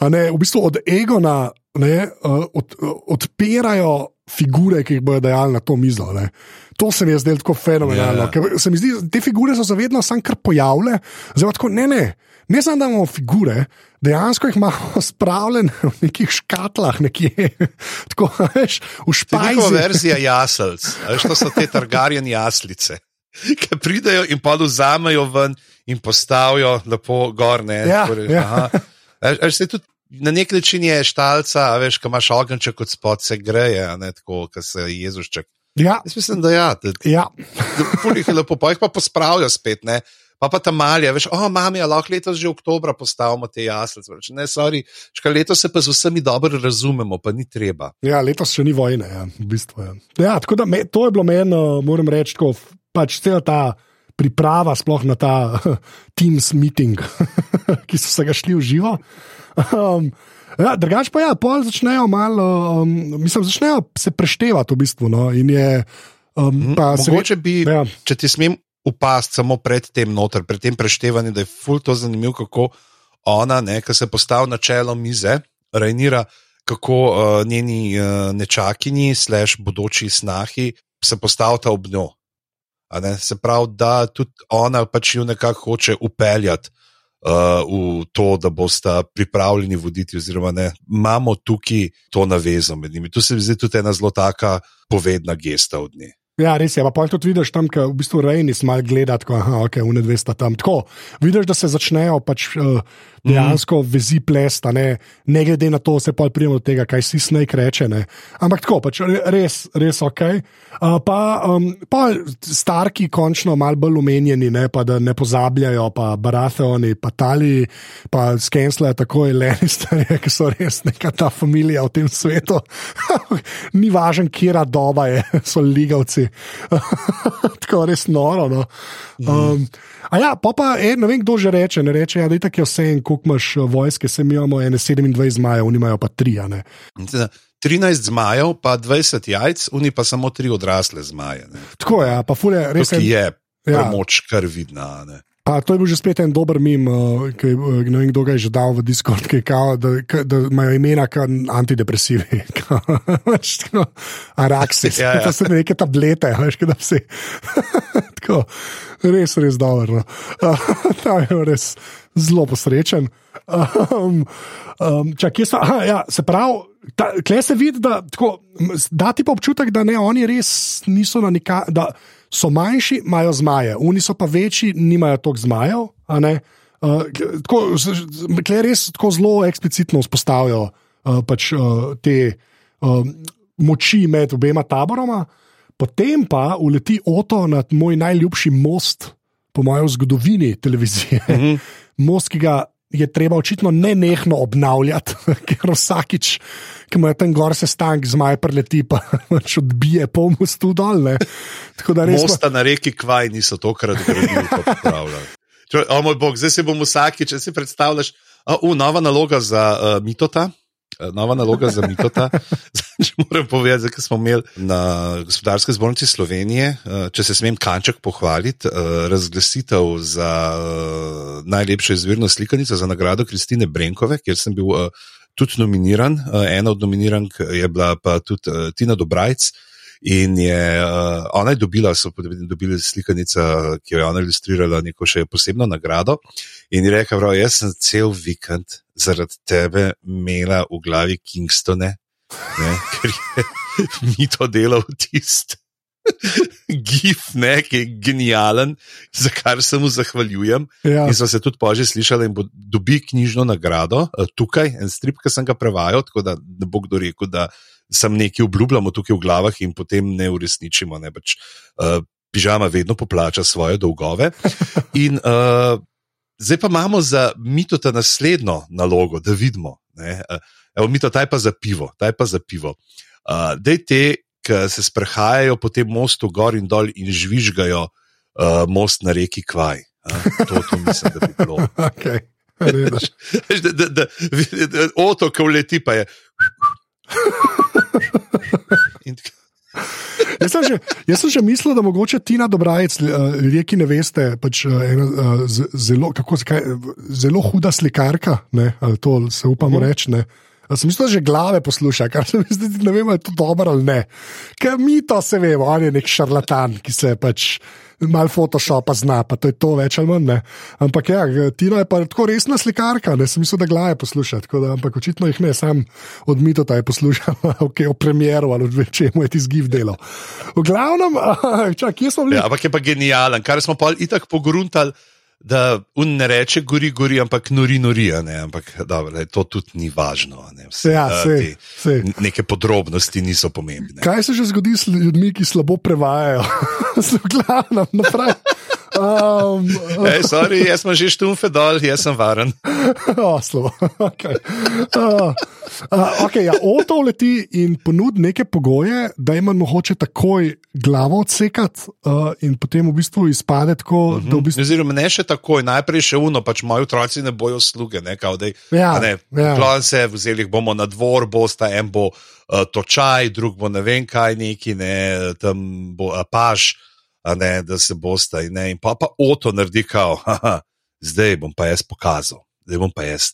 ne, v bistvu od Egona, ne, uh, od, odpirajo figure, ki jih bodo dajali na to mizo. Ne. To se mi je zdelo tako fenomenalno. Ja. Yeah. Se mi zdi, te figure so se vedno sam kar pojavile. Zdaj pa tako, ne, ne. Ne samo, da imamo figure, dejansko jih imamo spravljene v nekih škatlah, nekje, tako veš, v njihova špajzi. verzija jaselc, a veš, to so te targarjen jaslice, ki pridejo in pa vzamejo ven in postavijo lepo gor. Ne, Ja, Torej, ja. veš, tudi Na nek način je štalca, a veš, ko imaš ogenček od spod, se greje, a ne tako, kot se Jezušček. Ja, Jaz mislim, da ja, da, ja. da ful jih je lepo, pa jih pa pospravijo spet, ne. Pa pa tam malje, veš, o, mami, a lahko letos že oktobra postavimo te jaslice. Reče, Ne, sorry, škar letos se pa z vsemi dobro razumemo, pa ni treba. Ja, letos še ni vojne, ja, v bistvu. Ja. Ja, tako da me, to je bilo meni, uh, moram reči, tako, pač cela ta priprava, sploh na ta Teams meeting, ki so se ga šli v živo. Um, ja, drugač pa ja, pol začnejo malo, um, mislim, začnejo se preštevati v bistvu. No, in je, um, se Mogoče bi, ja. če ti smem upasti samo pred tem noter, pred tem preštevanjem, da je ful to zanimivo, kako ona, ki se postavi na čelo mize, rejnira, kako uh, njeni uh, nečakinji, slash bodoči snahi, se postavita ob njo. Se pravi, da tudi ona pač jo nekako hoče upeljati uh, v to, da bosta pripravljeni voditi, oziroma ne, imamo tukaj to navezo med njimi. Tu se mi zdi tudi ena zelo taka povedna gesta od nje. Ja, res je. Pa pol tudi vidiš tam, ko v bistvu Rejni smal gleda, tako da okay, une dve sta tam. Tako, vidiš, da se začnejo pač, uh, dejansko mm. vezi plesta, ne, ne glede na to, se pa pridemo do tega, kaj si Snake reče. Ne. Ampak tako, pač re- res, res ok. Uh, pa, um, pa starki, končno malo bolj umenjeni, ne, pa da ne pozabljajo, pa Baratheoni, pa Tali, pa skenslajo tako Lannisterje, ki so res neka ta familija v tem svetu. Ni kera doba je, so ligavci. tako res noro. No. Um, a ja, pa pa, e, ne vem, kdo že reče, ne reče, ja, da je tako vse en, koliko imaš eh, vojske, se mi imamo ene 27 zmajev, oni imajo pa tri, a ne. 13 zmajev, pa 20 jajc, oni pa samo tri odrasle zmaje. ne. Tako je, ja, pa fule, res Tukaj je. je ja. moč kar vidna. ne. Pa to je bil že spet en dober mim, uh, ki uh, ne vem, kdo ga je že dal v Discord, ki kao, da, ka- da imajo imena kot antidepresivi. Tako, Araksis, Ja, ja, to so neke tablete, veš, da vsi. tako, res, res dobro. No. Uh, to je res, zelo posrečen. Um, um, čak, so, aha, ja, se pravi, tukaj se vidi, da, tako, da ti pa občutek, da ne, oni res niso na nika, da so manjši, imajo zmaje, oni so pa večji, nimajo toliko zmajev. Uh, tako, res tako zelo eksplicitno vzpostavljajo uh, pač, uh, te uh, moči med obema taboroma. Potem pa uleti Oto nad moj najljubši most, po mojem, v zgodovini televizije. Mm -hmm. Most, ki ga je treba očitno ne nehno obnavljati, ker vsakič, ki ima tam gor se stank, zmaj preleti, pa pač odbije pol mostu dol. Mosta na reki Kvaj niso tokrat gradili, kot pravljajo. O moj bog, zdaj se bom vsakič, če si predstavljaš, uh, nova naloga za uh, Mitota. Eh, nova naloga za Mitota. Če moram povedati, da smo imeli na gospodarske zbornici Slovenije, eh, če se smem kanček pohvaliti, eh, razglasitev za najlepšo izvirno slikanico za nagrado Kristine Brenkove, kjer sem bil tudi nominiran. Ena od nominirank je bila pa tudi Tina Dobrajc. In je uh, ona je dobila, so dobili slikanico, ki jo je ona ilustrirala, neko še posebno nagrado. In je rekla, da jaz sem cel vikend zaradi tebe imela v glavi Kingstone, ne, ker je mi to delal tisti. Gif, ne, ki je genijalen, za kar se mu zahvaljujem. Ja. In smo se tudi pože slišali, da bo dobil knjižno nagrado uh, tukaj, en strip, ki sem ga prevajal, tako da ne bo kdo rekel, da sem nekaj obljubljamo tukaj v glavah in potem ne uresničimo. Ne, pač, uh, pižama vedno poplača svoje dolgove. In uh, zdaj pa imamo za mito ta naslednjo nalogo, da vidimo. Ne, uh, evo, mito, taj pa za pivo, taj pa za pivo. Uh, Dej te, ki se sprehajajo po tem mostu gor in dol in žvižgajo uh, most na reki Kvaj. Uh, to, to mislim, da bi bilo. okay. Oto, ki vleti, pa je. jaz, sem že, jaz sem že mislil, da mogoče Tina Dobrajec, eh, ljudje, ki ne veste, pač eh, ena, eh, zelo, kako, kaj, zelo huda slikarka, ne, to se upamo -huh. reči. Sem mislil, da že glave posluša, kar se mi zdi, ne vem, ali je to dobro ali ne. Ker mi to se vemo, on je nek šarlatan, ki se pač malo Photoshopa zna, pa to je to več ali manj. Ne. Ampak ja, Tina je pa tako resna slikarka, ne sem mislil, da glave posluša. Da, ampak očitno jih ne, sam od Mitota je poslušal, okay, o premjeru ali o čemu je ti zgiv delo. V glavnem, čak, kje smo bili? Ja, ampak je pa genijalen, kar smo pa itak pogruntali da un ne reče, gori, gori, ampak nori, nori. Ne? Ampak dobro, to tudi ni važno. Ne? Vse, ja, sej, sej. Neke podrobnosti niso pomembne. Kaj se že zgodi s ljudmi, ki slabo prevajajo? Glavno, naprej. Um, Ej, sorry, jaz sem že štumfe dol, jaz sem varen. Oslo. Okay. Uh, uh, okay, ja, Oto leti in ponudi neke pogoje, da ima mogoče takoj glavo odsekati uh, in potem v bistvu izpade tako. Uh -huh. v bistvu... Oziroma, ne še takoj, najprej še uno, pač moji otroci ne bojo sluge. Ne, kao, dej, ja, ne, ja. se, vzeli jih bomo na dvor, bosta en bo uh, točaj, drug bo ne vem kaj, neki ne, tam bo apaž ne, da se bosta in, in pa, pa oto naredi, kao, haha, zdaj bom pa jaz pokazal, zdaj bom pa jaz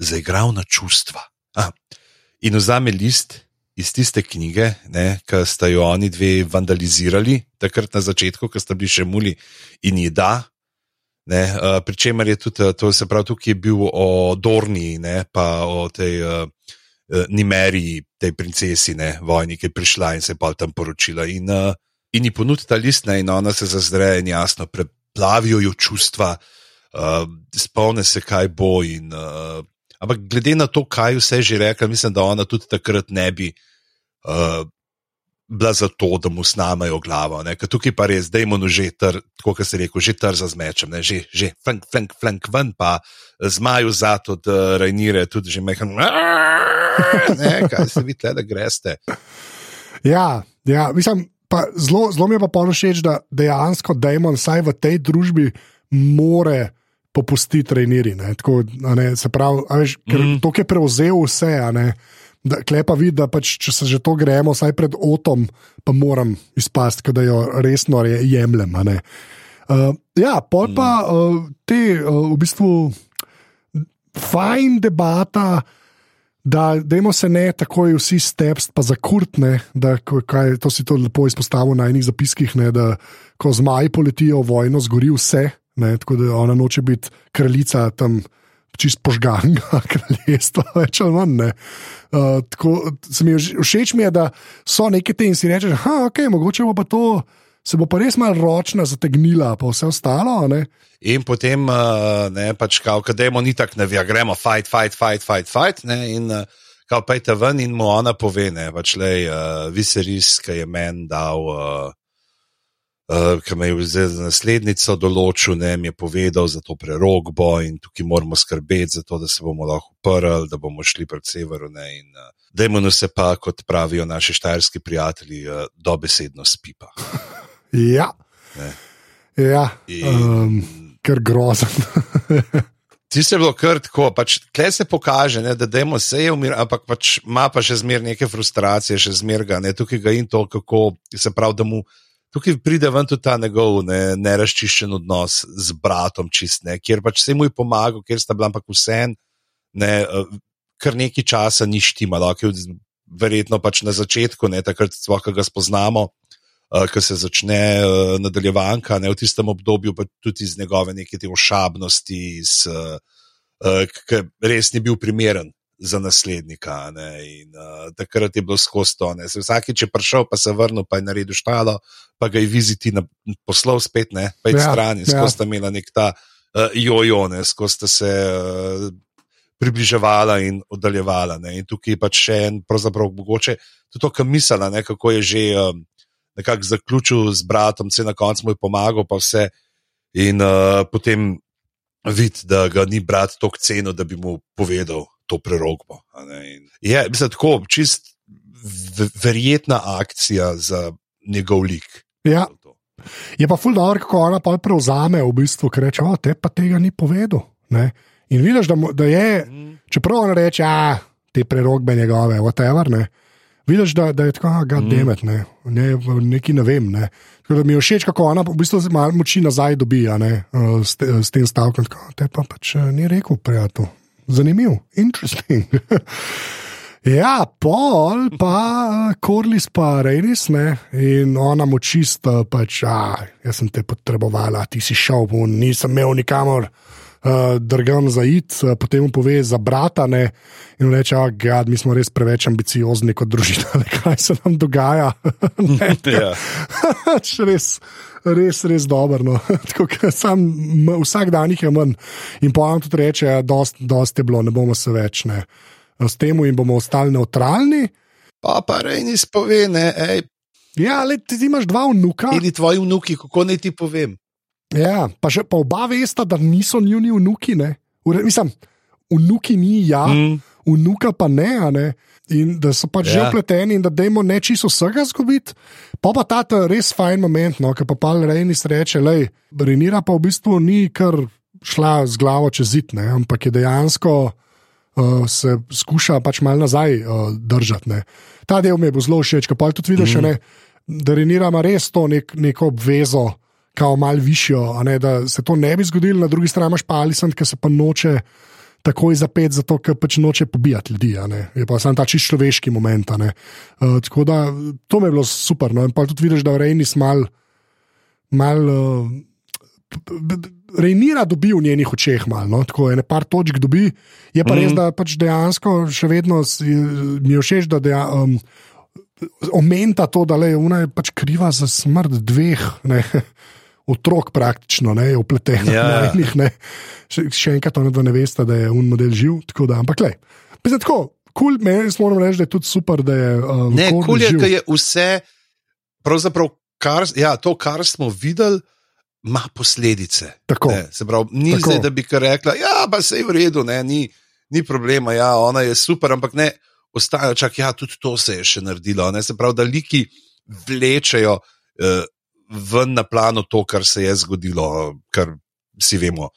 zaigral na čustva. Aha. In vzame list iz tiste knjige, ki sta jo oni dve vandalizirali, takrat na začetku, ko sta bili še muli in ji da. Ne, uh, Pričemer je tudi to, se pravi, tukaj je bil o Dorni, ne, pa o tej uh, Nimeriji, tej princesi, ne, vojni, ki je prišla in se je pa tam poročila. In, uh, in ji ponudi ta list, in ona se zazdre in jasno preplavijo jo čustva, uh, spomne se, kaj bo. In, uh, ampak glede na to, kaj vse že rekla, mislim, da ona tudi takrat ne bi. Uh, Bila za to, da mu snamajo glavo. Tukaj pa res, da je že tr, kot se reče, že tr za zmečem, ne? že, že flank, flank, flank ven, pa zmaju za to, da rajnire tudi že mehan. Ne, kaj se vi tle, da greste. Ja, ja, mislim, zelo, zelo mi je pa ponošeč, da dejansko Dajmon vsaj v tej družbi more popustiti treniri. Tako, ne, se pravi, veš, ker mm. to je prevzel vse. Klepa vidi, da pač, če se že to gremo, vsaj pred otom, pa moram izpasti, da jo resno jemljem. Uh, ja, pol pa uh, te uh, v bistvu fajn debata da dajmo se ne takoj vsi stepst, pa za kurtne, da kaj, to si to lepo izpostavil na enih zapiskih, ne, da ko zmaji poletijo v vojno, zgori vse. ne, tako da ona noče biti kraljica tam čist požganega kraljestva, več ali manj. Uh, tako, mi je, všeč mi je, da so neke te in si rečeš, da okay, mogoče pa to. Se bo pa res malo ročna zategnila, pa vse ostalo. Ne? In potem, ne, pač, kao, je ni tako, da gremo, fight, fight, fight, fight. fight ne, in kao, pejte ven in mu ona pove, da pač, je uh, viseris, ki je meni dal. Uh, uh, ki me je za naslednico določil, ne, mi je povedal za to prerogbo in tukaj moramo skrbeti za to, da se bomo lahko uprli, da bomo šli proti severu. Ne, in, uh, Dajmo se pa, kot pravijo naši štajerski prijatelji, uh, dobesedno spipa. ja, ja. In... Um, ker grozen. Ti se je bilo kar tako, pač, tle se pokaže, ne, da demo se je umir, ampak pač ima pa še zmer neke frustracije, še zmerga, ne, tukaj ga in to, kako se pravi, da mu tukaj pride ven tudi ta njegov ne, neraščiščen odnos z bratom, čist, ne, kjer pač se mu je pomagal, kjer sta bila ampak vse en, ne, kar nekaj časa ni štimalo, verjetno pač na začetku, ne takrat, ko ga spoznamo. Uh, ko se začne uh, nadaljevanka, ne v tistem obdobju, pa tudi iz njegove neke te ošabnosti, iz, uh, ki res ni bil primeren za naslednika. In, uh, takrat je bilo skozi to. Vsakič je prišel, pa se vrnil, pa je naredil štalo, pa ga je viziti na poslov spet, ne? pa je ja, stran, skozi ja. sta imela nek ta uh, jojo, ne? skozi sta se. Uh, Približevala in oddaljevala. Ne. In tukaj je pač še en, pravzaprav, mogoče tudi to, kar mislila, ne, kako je že um, nekako zaključil z bratom, se na koncu mu je pomagal, pa vse. In uh, potem vidi, da ga ni brat toliko cenil, da bi mu povedal, to prerogbo. Je mislim, tako čist verjetna akcija za njegov lik. Ja. Je pa ful dobro, kako ona pa prevzame v bistvu, ker reče: te pa tega ni povedal. Ne? In vidiš, da, da je, mm. čeprav ona reče, da te prerogbe njegove, whatever. Ne? Vidiš, da, da je tako, da je demet, ne, ne, nekaj ne vem. Ne. Da mi je všeč, kako ona v bistvu malo moči nazaj dobija ne, s, te, s tem stavkom. Te pa pač eh, ni rekel, prijatelj zanimiv, interesting. ja, pol pa Korlis pa Rejnis, ne, in ona mu čisto, pač, a, jaz sem te potrebovala, ti si šel, nisem imel nikamor. Uh, Drgam za id, uh, potem mu pove za brata, ne, in reče: oh, gad, mi smo res preveč ambiciozni kot družina, ne, kaj se nam dogaja. ne, ja. res, res, res dobro. No. sam, vsak dan jih je manj. In po enem tudi reče, da ja, je bilo, ne bomo se več. Ne. S tem in bomo ostali neutralni. Pa pa rejni spove, ne. Ej. Ja, le ti imaš dva vnuka. Ili tvoji vnuki, kako naj ti povem. Ja, pa, že, pa oba vesta, da niso njuni vnuki. Ure, mislim, vnuki ni ja, mm. vnuka pa ne. ne? in da so pač ja. že upleteni in da dajmo ne čisto vsega zgubiti. Pa pa ta res fajn moment, no, ki pa pa rejni sreče, le, Renira pa v bistvu ni kar šla z glavo čez zid, ne, ampak je dejansko uh, se skuša pač malo nazaj uh, držati. Ne. Ta del mi je bil zelo všeč, pa tudi vidiš, mm. ne, da Renira ima res to nek, neko obvezo. Kao malo višjo, ne, da se to ne bi zgodilo, na drugi strani imaš pa Alisant, ki se pa noče takoj zapet, zato ker pač noče pobijati ljudi. Je pa samo ta čisto človeški moment. Uh, tako da to mi je bilo super. No? In pa tudi vidiš, da Rejni smal. Mal, uh, Rejnira dobi v njenih očeh, malo, no? tako je, nekaj točk dobi, je pa mm. res, mhm. da pač dejansko še vedno mi je všeč, da deja, um, omenta to, da le, je pač kriva za smrt dveh. Ne? otrok praktično, ne, upleten ja. na enih. Še, še enkrat, ono, da ne veste, da je un model živ. Tako da, ampak, le. Tako, kul, cool, meni smo morali reči, da je tudi super, da je. Um, ne, kul cool je, da je vse, pravzaprav, kar, ja, to, kar smo videli. Ma posledice. Tako, ne, se pravi, ni tako. zdaj, da bi rekla, ja, je vse v redu, ne, ni, ni problema, ja, ona je super, ampak ne, ostaja čak, ja, tudi to se je še naredilo. Ne, se pravi, da liki vlečejo uh, ven na plano to, kar se je zgodilo, kar si vemo,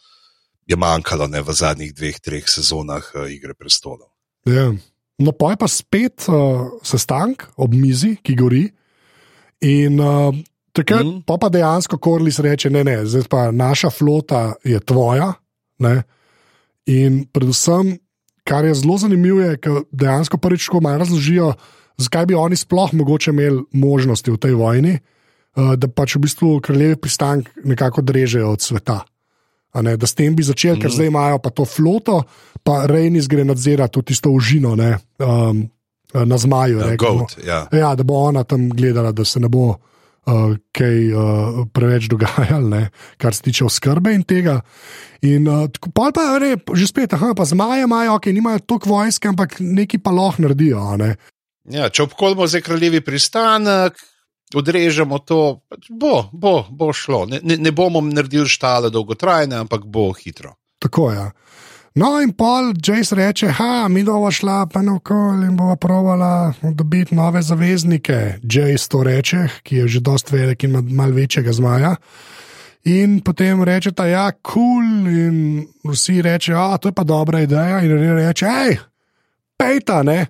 je manjkalo ne, v zadnjih dveh, treh sezonah uh, Igre prestolov. Ja. No, pa je pa spet uh, sestank ob mizi, ki gori. In uh, takrat mm. pa, pa dejansko Korlis reče: ne, ne, zdaj pa naša flota je tvoja. Ne? In predvsem, kar je zelo zanimivo, je, da dejansko prvič tako malo razložijo, zakaj bi oni sploh mogoče imeli možnosti v tej vojni. Uh, da pač v bistvu kraljevi pristank nekako drežejo od sveta. Ne, da s tem bi začeli, ker Mhm. zdaj imajo pa to floto, pa Rejnis gre nadzirati to tisto užino ne, um, na zmaju. Uh, ne, goat, ja. Ja, da bo ona tam gledala, da se ne bo uh, kaj uh, preveč dogajalo, ne, kar se tiče oskrbe in tega. In uh, pa re, že spet, aha, pa zmaje imajo, ok, nimajo toliko vojske, ampak neki pa lahko naredijo. Ne. Ja, če obkolimo zdaj kraljevi pristanek, odrežemo to, pač bo, bo, bo šlo. Ne, ne, ne bomo naredili štale dolgotrajne, ampak bo hitro. Tako je. Ja. No, in pol Jace reče, ha, mi bomo šla pa naokoli in bomo provala dobiti nove zaveznike. Jace to reče, ki je že dost velik in ima malo večjega zmaja. In potem rečeta, ja, kul, cool, in vsi rečejo, a to je pa dobra ideja. In reče, hej, pejta, ne.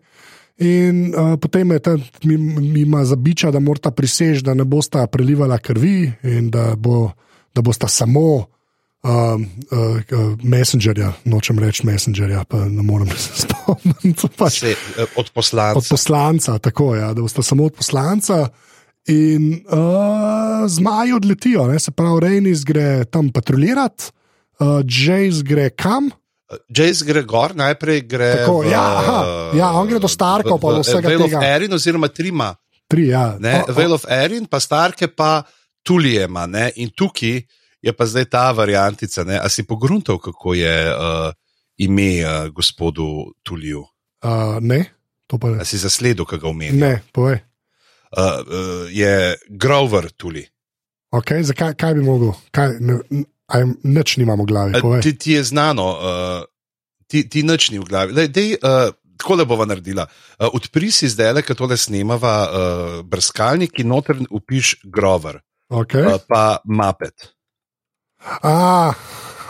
In uh, potem je tam ima zabiča, da morata prisež, da ne bosta prelivala krvi in da, bo, da bosta samo uh, uh, messengerja, nočem reči messengerja, pa ne morem se spomniti. Pač, Se, eh, od poslanca. od poslanca, tako je, ja, da boste samo od poslanca. In uh, zmaji odletijo, ne, se pravi, Rejnis gre tam patrulirati, uh, Jace gre kam. Jace gre gor, najprej gre. Tako, v, ja, aha, ja, on gre do Starkov, pa do vsega Vale of. Erin, oziroma trima. Tri, ja. Ne, O- o- Vale of Erin, pa Starke, pa Tulijema. Ne? In tukaj je pa zdaj ta variantica. Ne? A si pogruntal, kako je uh, ime uh, gospodu Tuliju? Uh, ne, to pa A ne. si zasledil, kaj ga omenja? Ne, povej. Uh, uh, je Grover Tuli. Okay, zakaj kaj bi mogel? Kaj, ne, n- aj, nič nimamo v glavi. Povej. Ti, ti je znano, uh, ti, ti nič ni v glavi. Dej, dej, uh, tako le bova naredila. Uh, odpri si zdaj, ki tole snemava uh, brskalnik in noter upiš Grover, Okay. uh, pa Mapet. A,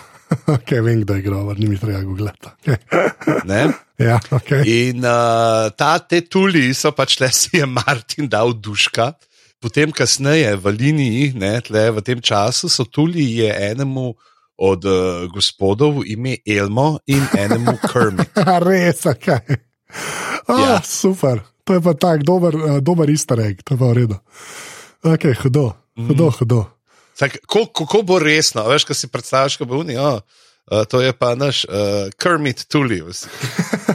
okay, vem, kdo je grover, ni mi treba googlati. Okay. Ne? Ja, okay. In uh, ta te tuli so pač le si je Martin dal duška. Potem, kasneje v liniji, ne, tle, v tem času, so tuli je enemu od uh, gospodov ime Elmo in enemu Kermit. Res, kaj. Ah, Ja. Super, to je pa tak dober, uh, dober easter egg, to je pa v redu. Okay, hudo, hudo, Mhm. hudo. Tako, kako, kako bo resno, a veš, kaj si predstavljaš, ko bo oni, oh, uh, to je pa naš uh, Kermit Tuli.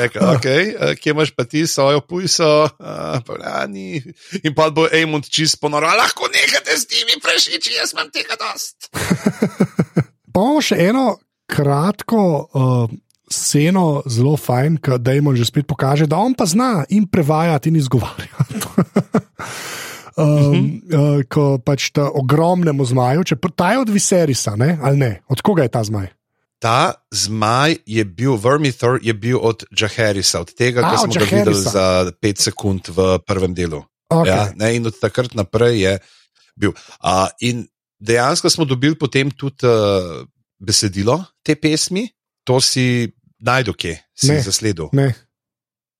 Rekel, okay, uh, kje imaš pa ti svojo pujso, uh, pa ja, ni. In pa bo Amund čist ponoral, lahko nehate s temi prešiči, jaz imam tega dost. Pa imamo še eno kratko uh, sceno, zelo fajn, ki Dajmo že spet pokaže, da on pa zna in prevajati in izgovarjati. um, uh, ko pač ta ogromnemu zmaju, če ta je od Viserisa, ne? ali ne, od koga je ta zmaj? Ta zmaj je bil, Vermithor je bil od Jaharisa, od tega, ki smo ga videli za 5 sekund v prvem delu. Okay. Ja, ne, in od takrat naprej je bil. Uh, in dejansko smo dobili potem tudi uh, besedilo te pesmi, to si najdu, kje si Ne. zasledil, Ne.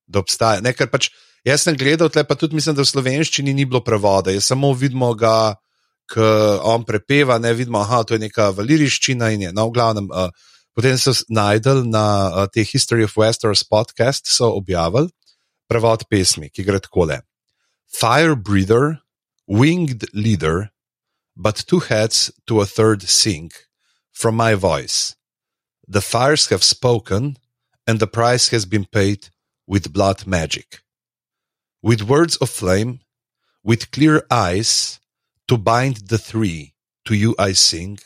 da obstaja. Ne, pač jaz sem gledal, tle pa tudi mislim, da v slovenščini ni bilo prevoda, jaz samo vidimo ga. Ko on prepeva, ne vidimo, da je to neka valiriščina in je. No, v glavnem, uh, potem so najdel na uh, te History of Westeros podcast, so objavili prevod pesmi, ki gre takole. Fire breather, winged leader, but two heads to a third sink from my voice. The fires have spoken, and the price has been paid with blood magic. With words of flame, with clear eyes, to bind the three, to you I sing.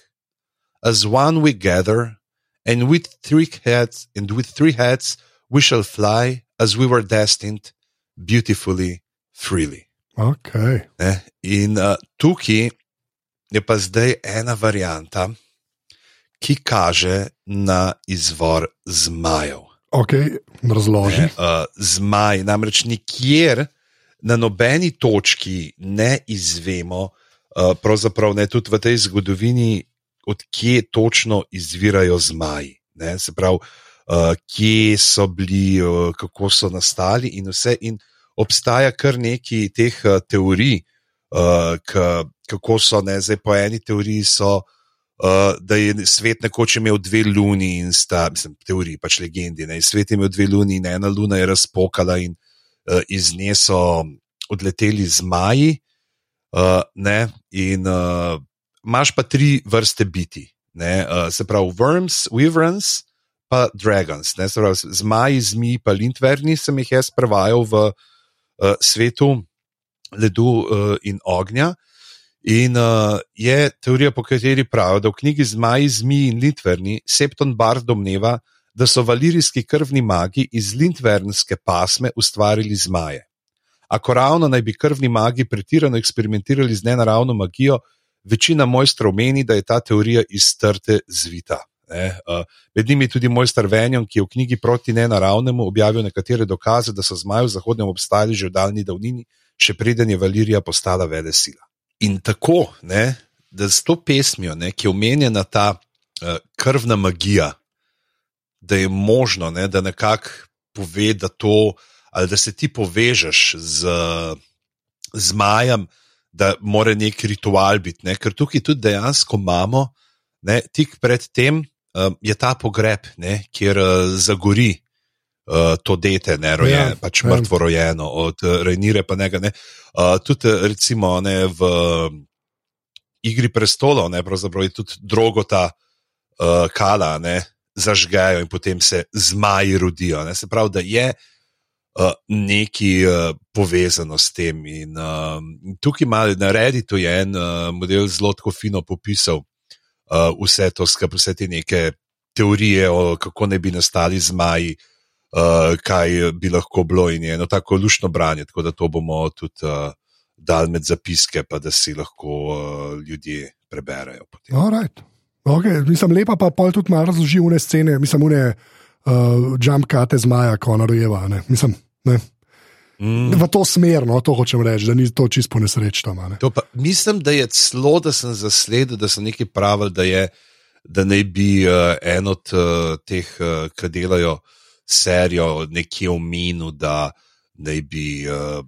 As one we gather, and with three heads, and with three heads we shall fly as we were destined, beautifully, freely. Okay. Ne? In uh, tukaj je pa zdaj ena varianta, ki kaže na izvor zmajev. Okay, razloži. Ne, uh, zmaj, namreč nikjer na nobeni točki ne izvemo, uh, pravzaprav ne tudi v tej zgodovini, odkje točno izvirajo zmaji. Ne, se pravi, uh, kje so bili, uh, kako so nastali in vse. In obstaja kar nekaj teh uh, teorij, uh, k, kako so, ne, zdaj po eni teoriji so. Uh, da je svet nekoč imel dve luni in sta, mislim, teoriji, pač legendi. Ne? Svet je imel dve luni in ena luna je razpokala in uh, iz nje so odleteli zmaji. Uh, ne? In uh, imaš pa tri vrste biti. Ne, uh, se pravi, worms, wyverns, pa dragons. Ne, se pravi, zmaji, zmi, pa lintverni sem jih jaz prevajal v uh, svetu ledu uh, in ognja. In uh, je teorija, po kateri pravijo, da v knjigi Zmaji, Zmi in Litverni Septon Bar domneva, da so valirijski krvni magi iz Litvernske pasme ustvarili zmaje. Ako ravno naj bi krvni magi pretirano eksperimentirali z nenaravno magijo, večina mojstrov meni, da je ta teorija iz trte zvita. Ne, uh, med njimi tudi mojster Venjon, ki je v knjigi proti nenaravnemu objavil nekatere dokaze, da so zmaji v zahodnem obstajali že v daljni davnini, še preden je Valirija postala vele sila. In tako, ne, da s to pesmijo, ne, ki je omenjena ta uh, krvna magija, da je možno, ne, da nekako pove, da, to, da se ti povežeš z, z Majem, da mora nek ritual biti. Ne, ker tukaj tudi dejansko imamo, ne, tik pred tem uh, je ta pogreb, ne, kjer uh, zagori. Uh, to dete, ne rojeno, ja, pač ja. mrtvo rojeno, od uh, Rejnire pa nekaj. Ne. Uh, tudi, recimo, ne, v Igri prestolov, ne, pravzaprav je tudi drogota uh, kala, ne, zažgejo in potem se zmaji rodijo. Ne. Se pravi, da je uh, nekaj uh, povezano s tem. In, uh, tukaj ima na Redditu en uh, model zelo tako fino popisal uh, vse to, skupaj vse te neke teorije, o, kako ne bi nastali zmaji uh, kaj bi lahko bilo in je eno tako lušno branje, tako da to bomo tudi uh, dali med zapiske, pa da si lahko uh, ljudje preberejo. Right. Okay. Mislim, lepa pa pol tudi malo razloži une scene, mislim, une uh, jump kate zmaja, ko narojeva. Mislim, ne. Mm. V to smer, no, to hočem reči, da ni to čisto nesrečno. Ne. Mislim, da je celo, da sem zasledil, da so neki pravili, da, je, da naj bi uh, en od uh, teh, uh, ki delajo serijo nekje omenil, da naj bi uh,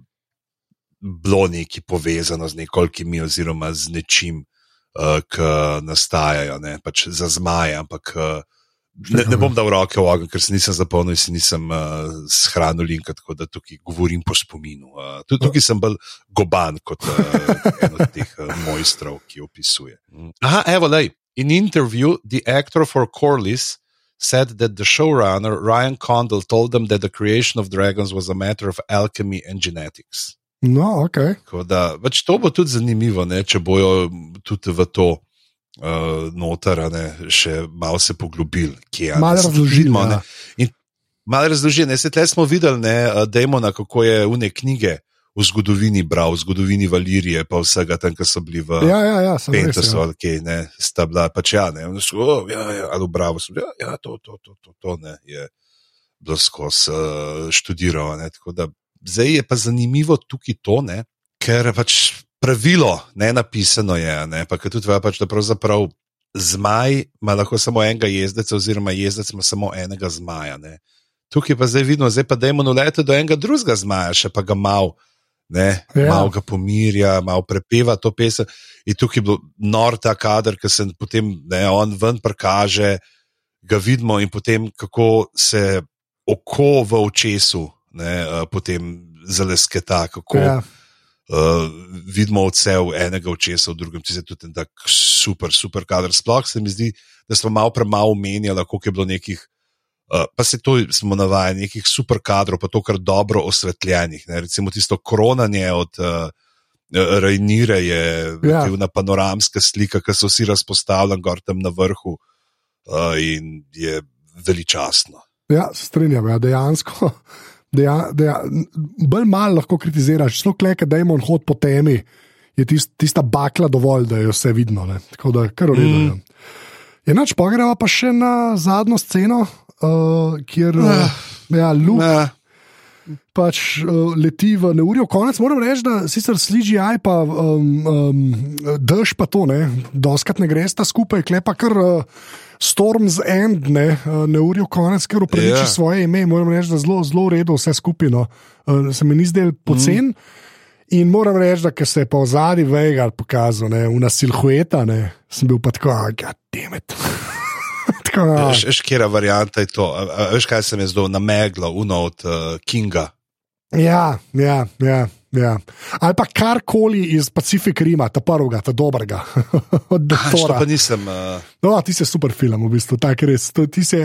bilo nekaj povezano z nekolkimi, oziroma z nečim, uh, ki nastajajo, ne pač za zmaje. Ampak uh, ne, ne bom dal roke v ogen, ker se nisem zapolnil in si nisem uh, shranil link, tako da tukaj govorim po spominu. Uh, tudi tukaj sem bolj goban kot uh, en od teh uh, mojstrov, ki opisuje. Aha, evo, lej. In interview, the actor for Corliss said that the showrunner Ryan Condal told them that the creation of dragons was a matter of alchemy and genetics. No, ok. Da, pač to bo tudi zanimivo, ne, če bojo tudi v to uh, noter, ne, še malo se poglobili, kje je. Malo razložimo. Ja. Malo razložimo. Sedaj smo videli, da je Demona, kako je v ne knjige v zgodovini bral, v zgodovini Valirije, pa vsega tam, ki so bili v ja, ja, ja, Pentesu, ali kaj, ne, sta bila pač ja, ne, so, oh, ja, ja, ali v Bravo, so, ja, ja, to, to, to, to, to ne, je bilo skozi uh, študiral. Ne, da, zdaj je pa zanimivo tukaj to, ne, ker pač pravilo ne napisano je, ne, pa tudi ve, pač, da pravzaprav. Zmaj ima lahko samo enega jezdeca, oziroma jezdec ima samo enega zmaja. Ne. Tukaj pa zdaj vidno, zdaj pa da imamo lete do enega drugega zmaja, še pa ga malo ne, ja. malo ga pomirja, malo prepeva to pesem. In tukaj je bil nor ta kader, ki se potem ne, on ven prikaže, ga vidimo in potem kako se oko v očesu ne, uh, potem zalesketa, kako ja. Uh, vidimo odsev enega očesa v drugem. Ti se tudi tak super, super kader. Sploh se mi zdi, da smo malo premalo menjali, koliko je bilo nekih. Uh, pa se to smo navajeni, nekih super kadrov, pa to kar dobro osvetljenih. Ne? Recimo tisto kronanje od uh, Rajnire je ja. ena panoramska slika, ki so vsi razpostavljeni gor tam na vrhu uh, in je veličastno. Ja, strinjam, ja, dejansko. Deja, deja, bolj malo lahko kritiziraš, zelo kleke, da imamo hod po temi, je tist, tista bakla dovolj, da je vse vidno. Ne? Tako da, kar uredno. Mm. Enač pa greva pa še na zadnjo sceno, uh, kjer uh, ja, Luke uh. pač, uh, leti v neurju. Konec moram reči, da sicer CGI pa um, um, drž pa to, ne, doskrat ne greš ta skupaj, klepa kar. Uh, Storm's End, ne, neurju konec, ker upraviči yeah. Ja. svoje ime, moram reči, da zelo, zelo redo vse skupino. Uh, se mi ni zdel pocen. Mm. In moram reči, da se je pa v zadnji Vegal pokazal, ne, v nasilhueta, sem bil pa tako, ah, ja, demet. Veš, kera varianta je to. Veš, kaj sem jaz zdaj na meglo, uno od uh, Kinga. Ja, ja, ja. Ja. Ali pa karkoli iz Pacific Rima, ta prvega, ta dobrega. Od A, što doktora. pa nisem. Uh, No, ti si super film, v bistvu. Tak, res, to, ti si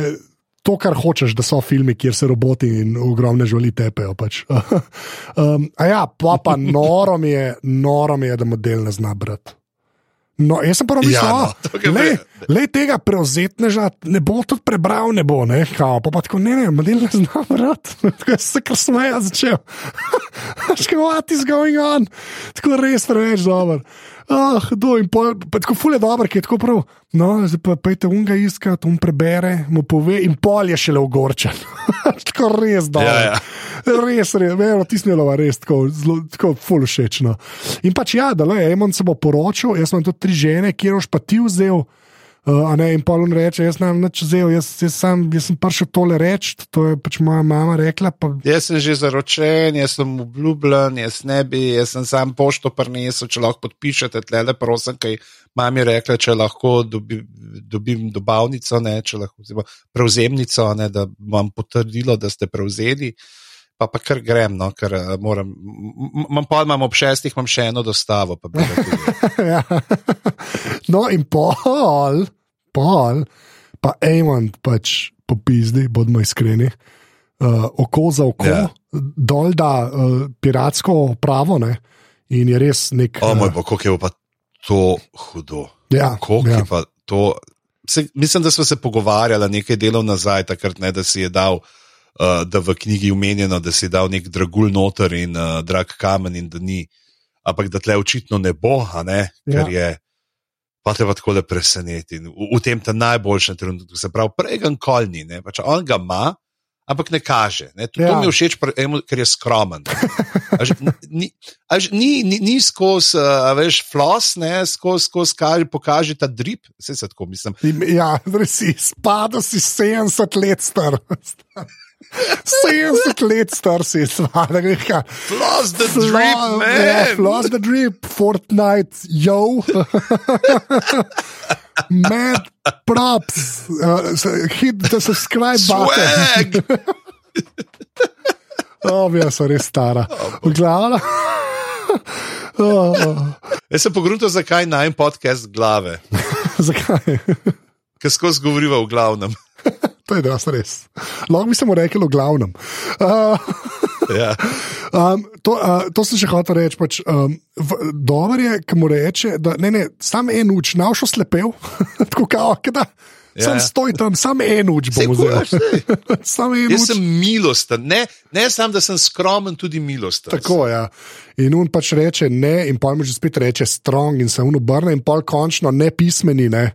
to, kar hočeš, da so filmi, kjer se roboti in ogromne živali tepejo. Pač. um, a ja, pa, pa noro mi je, noro mi je, da model ne zna brati. No, jaz sem prvo mislil, Ja, no, ja, to je no, le, le tega prevzetneža ne bo tudi prebral, ne bo, ne, kao, pa, pa tako ne, ne, model ne zna brati. Tako se kar smeja začel. Škoda, what is going on? Tako res preveč dober. Ah, do, in pol, pa tako ful je dober, ki je tako prav. No, zdaj pa pejte unga iskat, un prebere, mu pove in pol je šele ogorčen. tako res dober. Ja, ja. Res, res, verno, tisnilo res tako, zelo, tako ful všečno. In pač ja, da le, Emon se bo poročil, jaz imam tudi tri žene, kjer boš pa ti vzel. Uh, ne, in pa on reče, jaz nam nič vzel, jaz, jaz, sam, jaz sem prišel tole reči, to je pač moja mama rekla. Pa, jaz sem že zaročen, jaz sem obljubljen, jaz ne bi, jaz sem sam pošto prinesel, če lahko podpišete, tle le prosim, kaj mami rekla, če lahko dobi, dobim dobavnico, ne, če lahko vzemo prevzemnico, ne, da vam potrdilo, da ste prevzeli. Pa, pa kar grem, no, ker uh, moram. Imam pa imam ob šestih, imam še eno dostavo. Ja. No, in pol, pol, pa Amon pač popizdi, bodimo iskreni, uh, oko za oko, Ja. yeah. dol da uh, piratsko pravo, ne? in je res nek. O moj uh, bog, kako je pa to hudo. ja, Kako ja. je pa to. Se, mislim, da smo se pogovarjali nekaj delov nazaj, takrat, ne, da si je dal, uh, da v knjigi je omenjeno, da si dal nek dragul noter in uh, drag kamen, in da ni, ampak da tle očitno ne bo, ne, ker Ja. je. Pa te pa tako le preseneti. In V, v tem ta najboljšem trenutku, se pravi, pregen kolni, ne, pač on ga ima, ampak ne kaže. Ne. To, ja. To mi je všeč, ker je skromen. A že Ni, a že ni, ni, ni skozi, uh, veš, flos, ne, skozi, skozi kaže, pokaže ta drip, vse se tako mislim. Ja, res si, spada si 70 let star. 70 let star si, spada, nekaj. Flos the drip, Yeah, man! floss the drip, Fortnite, yo. Mad props, uh, hit the subscribe button. Swag! Oh, ja, so res stara. V glavnem. Oh, Jaz sem pogrunil, zakaj naj podcast glave, zakaj? ker skozi govoriva v glavnem. To je res res. Lahko bi se mu rekel v glavnem. Uh, Ja. Um, to, uh, to sem še hotel reči. Pač, um, Dobro je, ki mu reče, da ne, ne, sam en uč, naušel slepel, tako kao, da Ja, sam ja. stoj tam, sam en uč bom vzel. Sam en Jaz uč. sem milosten, ne, ne samo, da sem skromen, tudi milosten. Tako je. Ja. In on pač reče ne, in pol mu že spet reče strong, in se on obrne, in pol končno ne pismeni. Ne.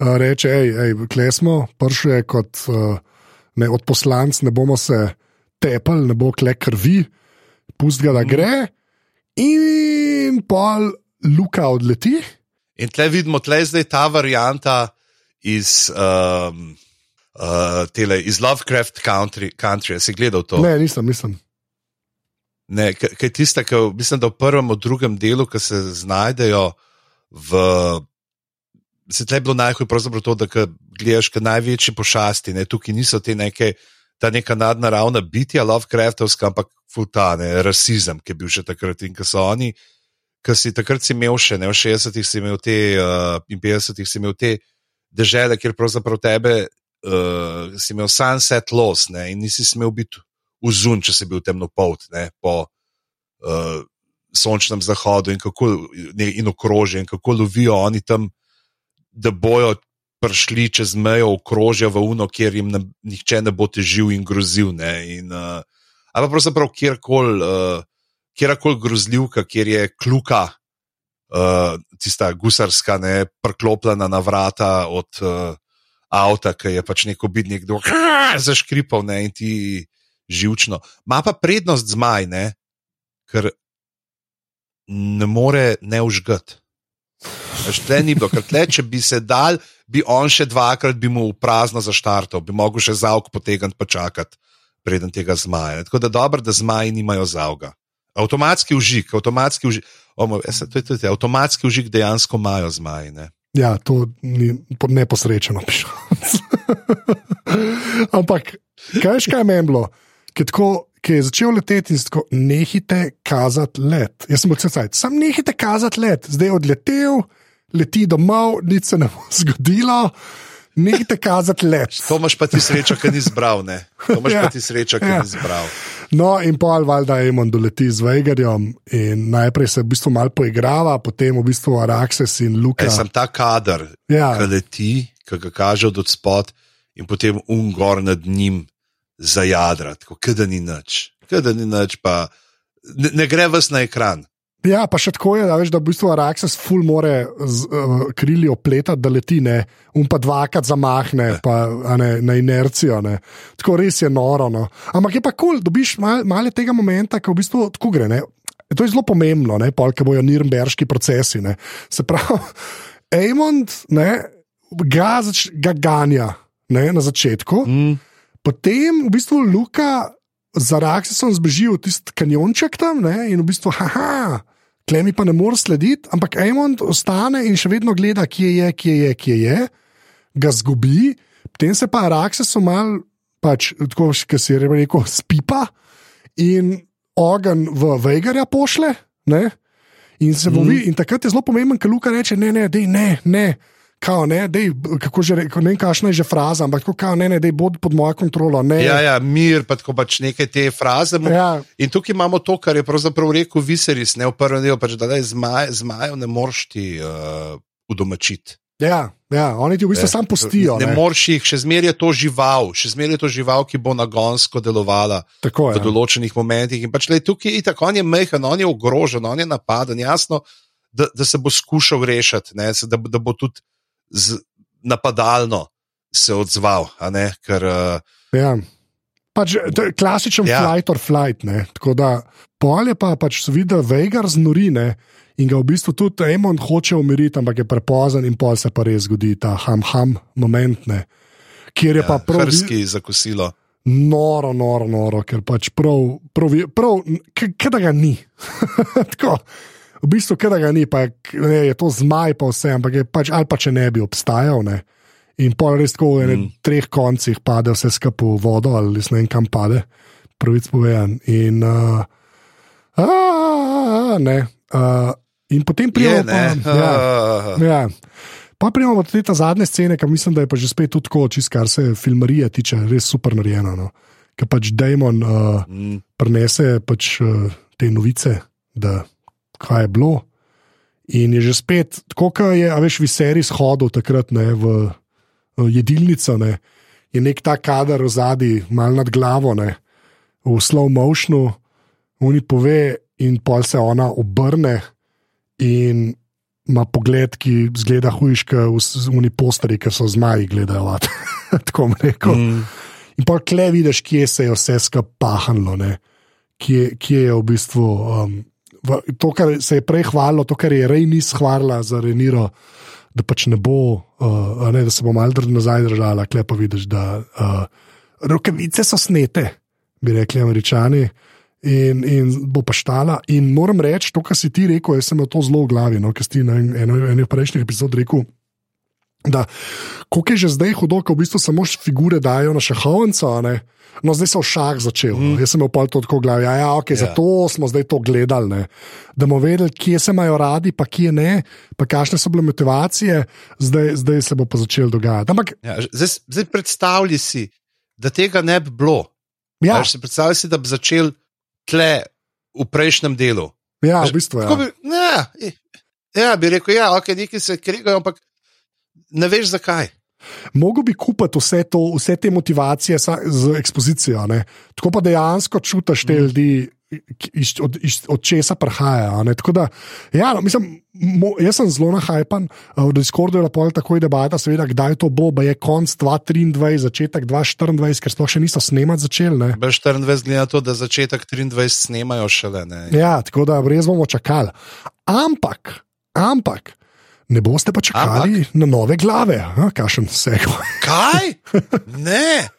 Uh, reče, hej, hej, kle smo, prši je kot uh, ne, od poslanc, ne bomo se tepali, ne bo kle krvi, pust ga, da gre. In pol Luka odleti. In tle vidimo, tle je zdaj ta varianta iz, um, uh, tele, iz Lovecraft Country. country. Si gledal to? Ne, nisem, nisem. Ne, kaj tista, ki mislim, da v prvem, v drugem delu, ki se znajdejo v. Se tle bilo najhuj pravzaprav to, da gledaš, kaj največji pošasti, ne, tukaj niso te neke, ta neka nadnaravna bitja, Lovecraftovska, ampak futane, rasizem, ki je bil še takrat. In ki so oni, ki si takrat si imel še, ne v 60-ih si imel te, uh, in 50-ih si imel te dežele, kjer pravzaprav tebe uh, si imel sunset los, ne, in nisi smel biti vzun, če si bil temnopolt, ne, po uh, sončnem zahodu in, kako, ne, in okrožje, in kako lovijo oni tam, da bojo prišli čez mejo okrožja v Uno, kjer jim ne, nihče ne bo težil in grozil. Ne, in, uh, ali pa pravzaprav kjerkoli, uh, kjerkoli grozljivka, kjer je kluka. Uh, tista gusarska, ne, priklopljena na vrata od uh, avta, ki je pač neko bid nekdo zaškripal, ne, in ti živčno. Ma pa prednost zmaj, ne, ker ne more ne užgati. Veš, Tle ni bilo, ker tle, če bi se dal, bi on še dvakrat bi mu v prazno zaštartal, bi mogel še zavk potegniti pa čakati, preden tega zmaja. Tako da dobro, da zmaji nimajo zavga. Avtomatski užig, avtomatski užig, omo, jaz, to je tudi avtomatski užig dejansko imajo zmaji. Ne? Ja, to ni po- neposrečeno. Ampak, kaj je meni bilo? Ker tako, ki je začel leteti in tako, nehite kazati let. Jaz sem bil vse cajt, sam nehite kazati let, zdaj je odletel, leti domov, nič se ne bo zgodilo. Nehite kazati let. To imaš pa ti srečo, ker nisi zbral. To imaš Ja. pa ti srečo, ker Ja. nisi zbral. No, in pol valjda Emon doleti z Veigarjem in najprej se v bistvu malo poigrava, potem v bistvu Araxes in Luka. Ej, sem ta kader, Ja. ki leti, ki ga kaže od spod, in potem ungor nad njim zajadra, tako da ni nič. Da ni nič, pa ne, ne gre vas na ekran. Ja, pa še tako je, da, veš, da v bistvu Araxes ful more z uh, krili opletati, da leti, ne, um pa dvakrat zamahne, pa a ne, na inercijo. Ne. Tako res je noro. No. Ampak je pa kul, cool, dobiš mal, malo tega momenta, ko v bistvu tako gre. Ne. To je zelo pomembno, ne, pol, ker bojo nirnberški procesi. Ne. Se pravi, Eamond ne, ga, zač, ga ganja ne, na začetku, Mm. potem v bistvu Luka z Araxesom zbeži v tisti kanjonček tam ne, in v bistvu, haha, klemi pa ne more slediti, ampak Eamond ostane in še vedno gleda, kje je, kje je, kje je, ga zgubi, potem se pa Araxesu mal, pač, tako kot si je rekel, spipa in ogen v Veigarja pošle. Ne? In, se mm. in takrat je zelo pomemben, ker Luka reče: ne, ne, dej, ne, ne. Kao, ne, dej, kako že rekel, ne vem, kakšna je že fraza, ampak tako, kao, ne, ne, dej, bod pod mojo kontrolo. Ne. Ja, ja, mir, pa tako pač neke te fraze. Ja. In tukaj imamo to, kar je pravzaprav rekel Viseris, ne v prvem delu, pač, da daj, zmaj, zmajev ne moreš ti uh, udomačiti. Ja, ja, oni ti v bistvu samo pustijo. Ne Ne, moreš jih, še zmeraj je to žival, še zmeraj je to žival, ki bo nagonsko delovala Tako v je. določenih momentih. In pač le tukaj je tako, on je mehen, on je ogrožen, on je napaden. Jasno, da, da se bo skušal rešiti, ne, da, da bo tudi z, napadalno se odzval. Ker, uh, Ja. Pač, to je klasičen Ja. flight or flight. Ne? Tako da pol je pa pač vidi, da Veigar znori ne? in ga v bistvu tudi Emon hoče umiriti, ampak je prepozen in pol se pa res zgodi ta ham-ham moment, ne? kjer je ja, pa prav hrski za kosilo. noro, noro, noro, ker pač prav, prav, prav kaj da ga ni. Tako. V bistvu, da ga ni, pa je, ne, je to zmaj, pa vse, ampak je pač ali pa če ne bi obstajal. Ne. In pol res tako mm. treh koncih pade vse skupaj v vodo, ali ne vem kam pade, pravic povedan. In, uh, a, a, ne, uh, in potem Je, pridemo ne. pa. Ja, ja. Pa pridemo do te ta zadnje scene, ki mislim, da je pa že spet tudi tako, čist kar se filmarije tiče, res super narejeno. No. Ker pač Damon uh, mm, prenese pač, uh, te novice, da kaj je bilo. In je že spet, tako kot je, a veš, Viserys hodil takrat ne, v uh, jedilnico, ne, je nek ta kader v zadnji, mal nad glavo, ne, v slow motionu, oni pove, in pol se ona obrne in ima pogled, ki zgleda hujška v oni posteri, ki so zmaji gledajo. tako rekel. mm, In pa kle vidiš, kje se je vse skupaj pahnilo, kje, kje je v bistvu. Um, to, kar se je prej hvalilo, to, kar je Rej ni shvalila za Reniro, da pač ne bo, uh, ne, da se bo malo nazaj držala, kle pa vidiš, da uh, rokavice so snete, bi rekli američani. In, in bo pa štala. In moram reči, to, kar si ti rekel, jaz sem to zelo v glavi, no, ker si ti na en- eno- eni od prejšnjih epizod rekel, da koliko je že zdaj hudo, ko v bistvu samo figure dajo na šahovnico. No, zdaj se je šah začel. Mm. Jaz sem imel to tako v glavi. Ja, ja, okay, yeah. Zato smo zdaj to gledali, ne. da bomo vedeli, kje se imajo radi, pa kje ne, pa kakšne so bile motivacije, zdaj, zdaj se bo pa začel dogajati. Ampak, ja, zdaj, zdaj predstavljaj si, da tega ne bi bilo. ja, Ja. Si predstavljaj si, da bi začel tle v prejšnjem delu. ja Veš, v bistvu Ja. Bi, ne, ja, bi rekel, ja, okay, nekaj se kregajo, ampak ne veš zakaj. Mogoče bi kupiti vse, to, vse te motivacije sa- z ekspozicijo, ne? tako pa dejansko čutiš te ljudi, ki- iz, od, iz, od česa prihajajo. Tako Da, ja, no, mislim, mo, jaz sem zelo nahajpan, eh, v Discordu je lahko takoj debata, seveda, kdaj to bo, ba je konc 2023, začetek 2024, ker sploh še niso snemati začeli. ne. B24 glede na to, da začetek 23 snemajo šele. Ne. Ja, tako da res bomo čakali. Ampak, ampak. Ne boste pa čakali ampak. na nove glave, kašem sego. Kaj? Ne,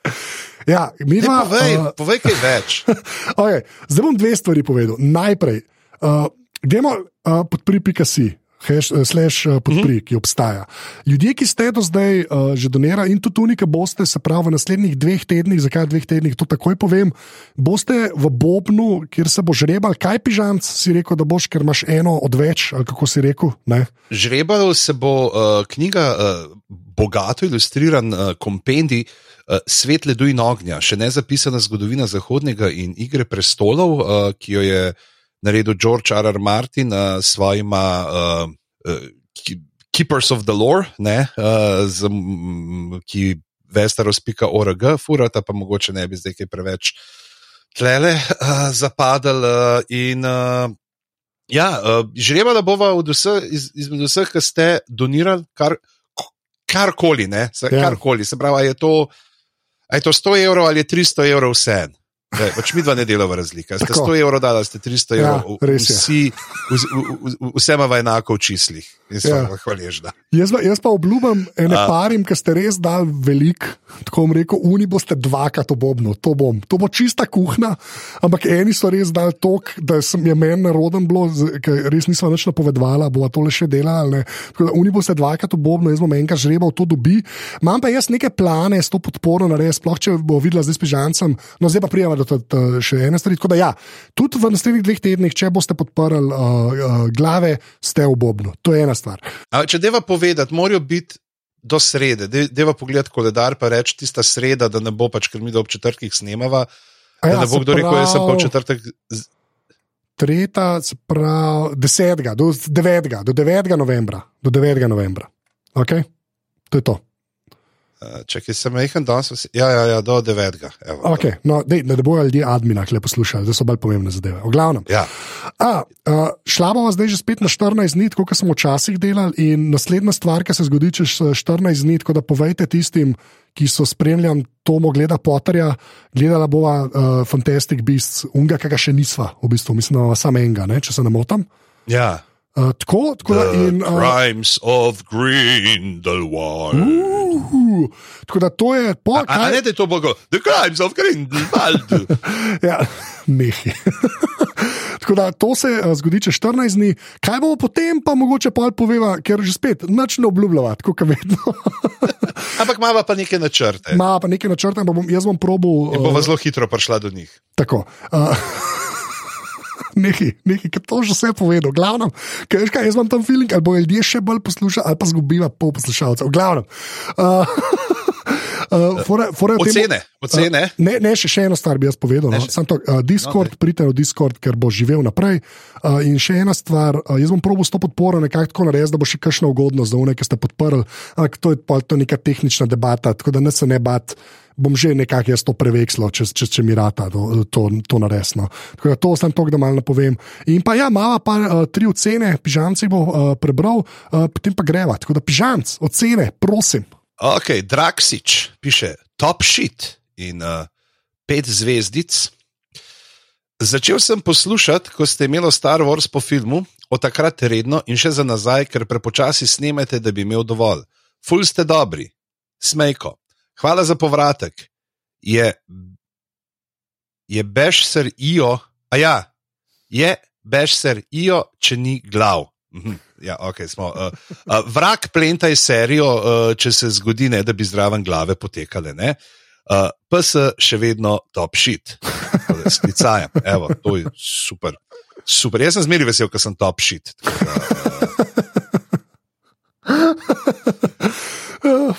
Ja, ne dva, povej, eh, povej kaj več. Okay, zdaj bom dve stvari povedal. Najprej, uh, gremo uh, pod pripika si. Hash, uh, slash uh, podpri, ki obstaja. Ljudje, ki ste do zdaj uh, že donirali in tudi unike, boste, se pravi, v naslednjih dveh tednih, zakaj dveh tednih, to takoj povem, boste v Bobnu, kjer se bo žrebal, kaj pižamc si rekel, da boš, ker imaš eno odveč, ali kako si rekel. Ne? Žrebalo se bo uh, knjiga, uh, bogato ilustriran uh, kompendij. Uh, Svet ledu in ognja, še ne zapisana zgodovina Zahodnega in Igre prestolov, uh, ki jo je naredil George R. R. Martin uh, s svojima uh, uh, Keepers of the Lore, ne, uh, z, m, ki vestaros.org, furata pa mogoče ne bi zdaj kaj preveč tlele uh, zapadal. Uh, in uh, ja, uh, žrebala bova od vseh, iz, izmed vseh, ki ste donirali kar, karkoli, ne, se, Ja. karkoli. Se pravi, je to. A je to 100 evrov ali je 300 evrov vse? Pač mi dva ne delava razlika. Ste Tako. 100 evrov dali, ste 300 Ja, evrov. je. Vsi, vz- v- v- vse imamo enako v čislih in smo Ja. ja. hvaležni. Jaz, jaz pa obljubim ene A. parim, ki ste res dal velik, tako bom rekel, uni boste dvakrat obobno, to bom. To bo čista kuhna, ampak eni so res dal tok, da sem je meni naroden bilo, ker res nisem več napovedvala, bo to le še delala. da Uni boste dvakrat obobno, jaz bom enkrat žrebal, to dobi. Imam pa jaz neke plane s to podporo narediti, sploh če bo videla zdaj s pižancem. No, zdaj pa prijava do t- še ene stvari. Tako da ja, tudi v naslednjih dveh tednih, če boste podprli uh, uh, glave, ste obobno. To je ena stvar. A, če deva povedati, morajo biti do srede. De- Deva pogledati koledar, pa reči tista sreda, da ne bo pač, ker mi da ob četrtih snemava. A Da ja, ne bo kdo rekel, jaz sem pa v četrtek. tretja, se pravi, desetega, do devetega, do 9. novembra. Do 9. novembra. Okay? To je to. Eh, Čakaj, sem majhen danes. vsi- Ja, ja, ja, do devetega. evo, Okay. No, dej, da ne bojo ljudje admina, le poslušajo, da so bolj pomembne zadeve. V glavnem. Ja. A, a, šla bova zdaj že spet na 14 dni, kot smo včasih delali, in naslednja stvar, ki se zgodi čez eh, 14 dni, tako da povejte tistim, ki so spremljali Tomo gleda Potterja, gledala bova uh, Fantastic Beasts, unga, ki ga še nisva, v bistvu, mislim, da samo enega, ne, če se ne motim. ja. Uh, tako, tako da in. Uh, crimes of Grindelwald. uh, tako da to je, po, A, a ne, da je to bogo. The crimes of Grindelwald. Ja, nehi. Tako da to se uh, zgodi čez 14 dni, kaj bomo potem, pa mogoče pol poveva, ker že spet nič ne obljubljava, tako kot vedno. Ampak ima pa neke načrte. Ma pa nekaj načrta, pa bom, jaz bom probal. In bova zelo hitro prišla do njih. Tako. Uh, Nekaj, nekaj, ki to že vse povedal. Glavno, kaj, kaj, jaz imam tam feeling, ali bo ljudje še bolj poslušali, ali pa zgubiva pol poslušalcev. Glavno. Uh, uh, fore, fore v tem- Ocene, ocene. Ne, ne še, še eno stvar bi jaz povedal. No. Sam to, uh, Discord, no, pridite na Discord, ker bo živel naprej. Uh, in še ena stvar, uh, jaz bom probil s to podporo nekako tako narediti, da bo še kakšna ugodnost za one, ki ste podprli. Ampak to je pa to neka tehnična debata, tako da ne se ne bat. Bom že nekako jaz to prevekslo, če, če, če mi rata to, to, to naresno. Tako da to sem to, da malo napovem. In pa ja, mala pa uh, tri ocene, pižamci bo uh, prebral, uh, potem pa greva. Tako da pižamc, ocene, prosim. Ok, Draxič piše top shit in uh, pet zvezdic. Začel sem poslušati, ko ste imeli Star Wars po filmu, od takrat redno in še za nazaj, ker prepočasi snemate, da bi imel dovolj. Ful ste dobri, smejko. Hvala za povratek. Je, je Bešser Ijo, a ja, je Bešser Ijo, če ni glav. Mhm, Ja, okay, smo, uh, uh, vrak plenta je serijo, uh, če se zgodi, ne, da bi zraven glave potekale. ne. Uh, PS še vedno top shit. Sklicajem, evo, to je super. super. Jaz sem zmeri vesel, ker sem top shit. Tako da, Uh,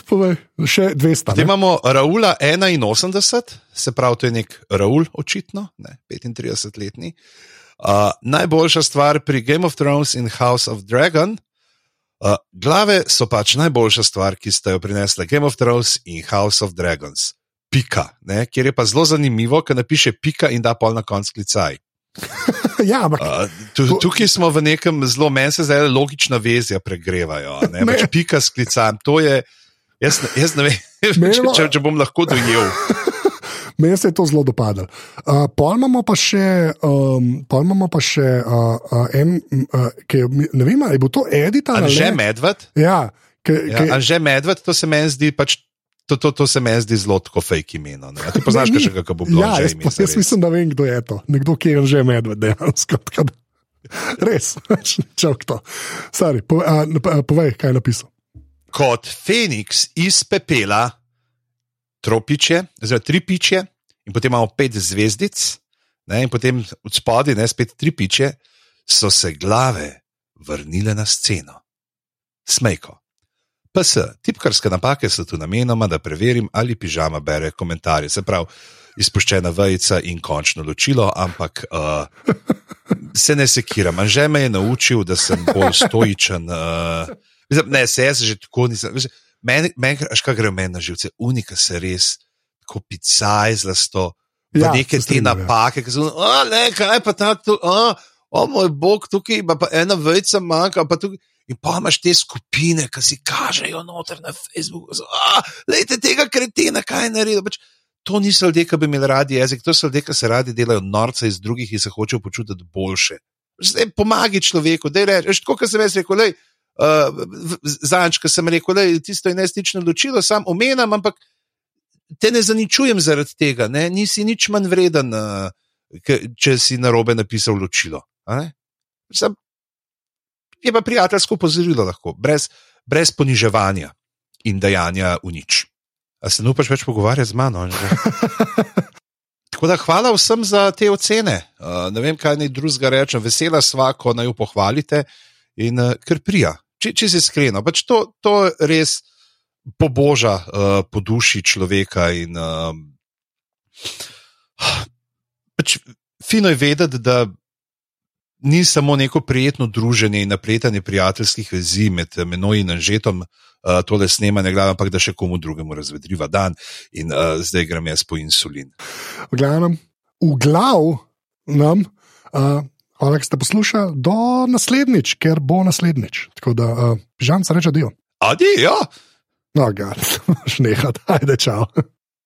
povej, še 200. Potem ne? imamo Raula 81, se pravi, to je nek Raul, očitno, ne, 35-letni. Uh, najboljša stvar pri Game of Thrones in House of Dragon. Uh, glave so pač najboljša stvar, ki ste jo prinesli Game of Thrones in House of Dragons. Pika, ne, kjer je pa zelo zanimivo, ker napiše pika in da pol na konc klicaj. ja, ampak Uh, tu, tukaj smo v nekem zelo, meni se zdaj logična vezja pregrevajo. Ne, Ne. pač pika s klicajem, to je. Jaz, jaz ne vem, Meni če, če, bom lahko dojel. meni se je to zelo dopadlo. Uh, pol imamo pa še, um, imamo pa še uh, uh, en, uh, ki je, ne vem, ali bil to edita ali ne. Medved, Ja, ki, ja, ki, Anže Medved, to se meni zdi pač. To, to, to se meni zdi zelo tako fake imeno. Ne? A Ti poznaš, Ne, še kako bo bilo? Ja, jaz, ime, jaz zares? mislim, da vem, kdo je to. Nekdo, ki je že medved, dejansko. Res, čovek to. Sorry, po, a, a, povej, kaj je napisal. Kot Feniks iz pepela, tropiče, oziroma tri piče, in potem imamo pet zvezdic, ne, in potem od spodaj, ne spet tri piče, so se glave vrnile na sceno. Smejko. PS, tipkarske napake so tu namenoma, da preverim, ali pižama bere komentarje. Se pravi, izpuščena vejca in končno ločilo, ampak uh, se ne sekiram. Anže me je naučil, da sem bolj stoičen. Uh, ne, se jaz že tako nisem. Meni, men, kaj gre meni na živce, unika se res, ko picaj zlasto. Ja, neke te ja. napake, ki so, ne, kaj pa ta tu, o, o moj bog, tukaj ima pa ena vejca manjka, pa tukaj. In pa imaš te skupine, ki si kažejo noter na Facebooku. Lejte tega kretina, kaj je naredil. Pač, to niso ljudje, ki bi imeli radi jezik, to so ljudje, ki se radi delajo norce iz drugih in se hočejo počutiti boljše. Zdaj, pomagi človeku, da rečeš, tako kot sem jaz rekel, lej, uh, zanč, ki sem rekel, da je tisto nestično ločilo, sam omenjam, ampak te ne zaničujem zaradi tega, ne? nisi nič manj vreden, uh, če si na robe napisal ločilo. Sam, je pa prijateljsko pozorilo lahko, brez, brez poniževanja in dajanja v nič. A se ne upaš več pogovarjati z mano? Tako da hvala vsem za te ocene. Uh, ne vem, kaj naj drugega rečem. Vesela sva, ko naj jo pohvalite in uh, ker prija. Če, če si iskreno, pač to, to res poboža uh, po duši človeka. In, uh, pač fino je vedeti, da ni samo neko prijetno druženje in napletanje prijateljskih vezi med menoj in Anžetom, uh, tole snemanje glave, ampak da še komu drugemu razvedriva dan in uh, zdaj grem jaz po insulin. V glavnem, v glav nam. Uh, Hvala, da ste poslušali. Do naslednjič, ker bo naslednjič. Tako da, uh, žal, se reče, dio. Adijo. No, gar, šneha, ajde, čau.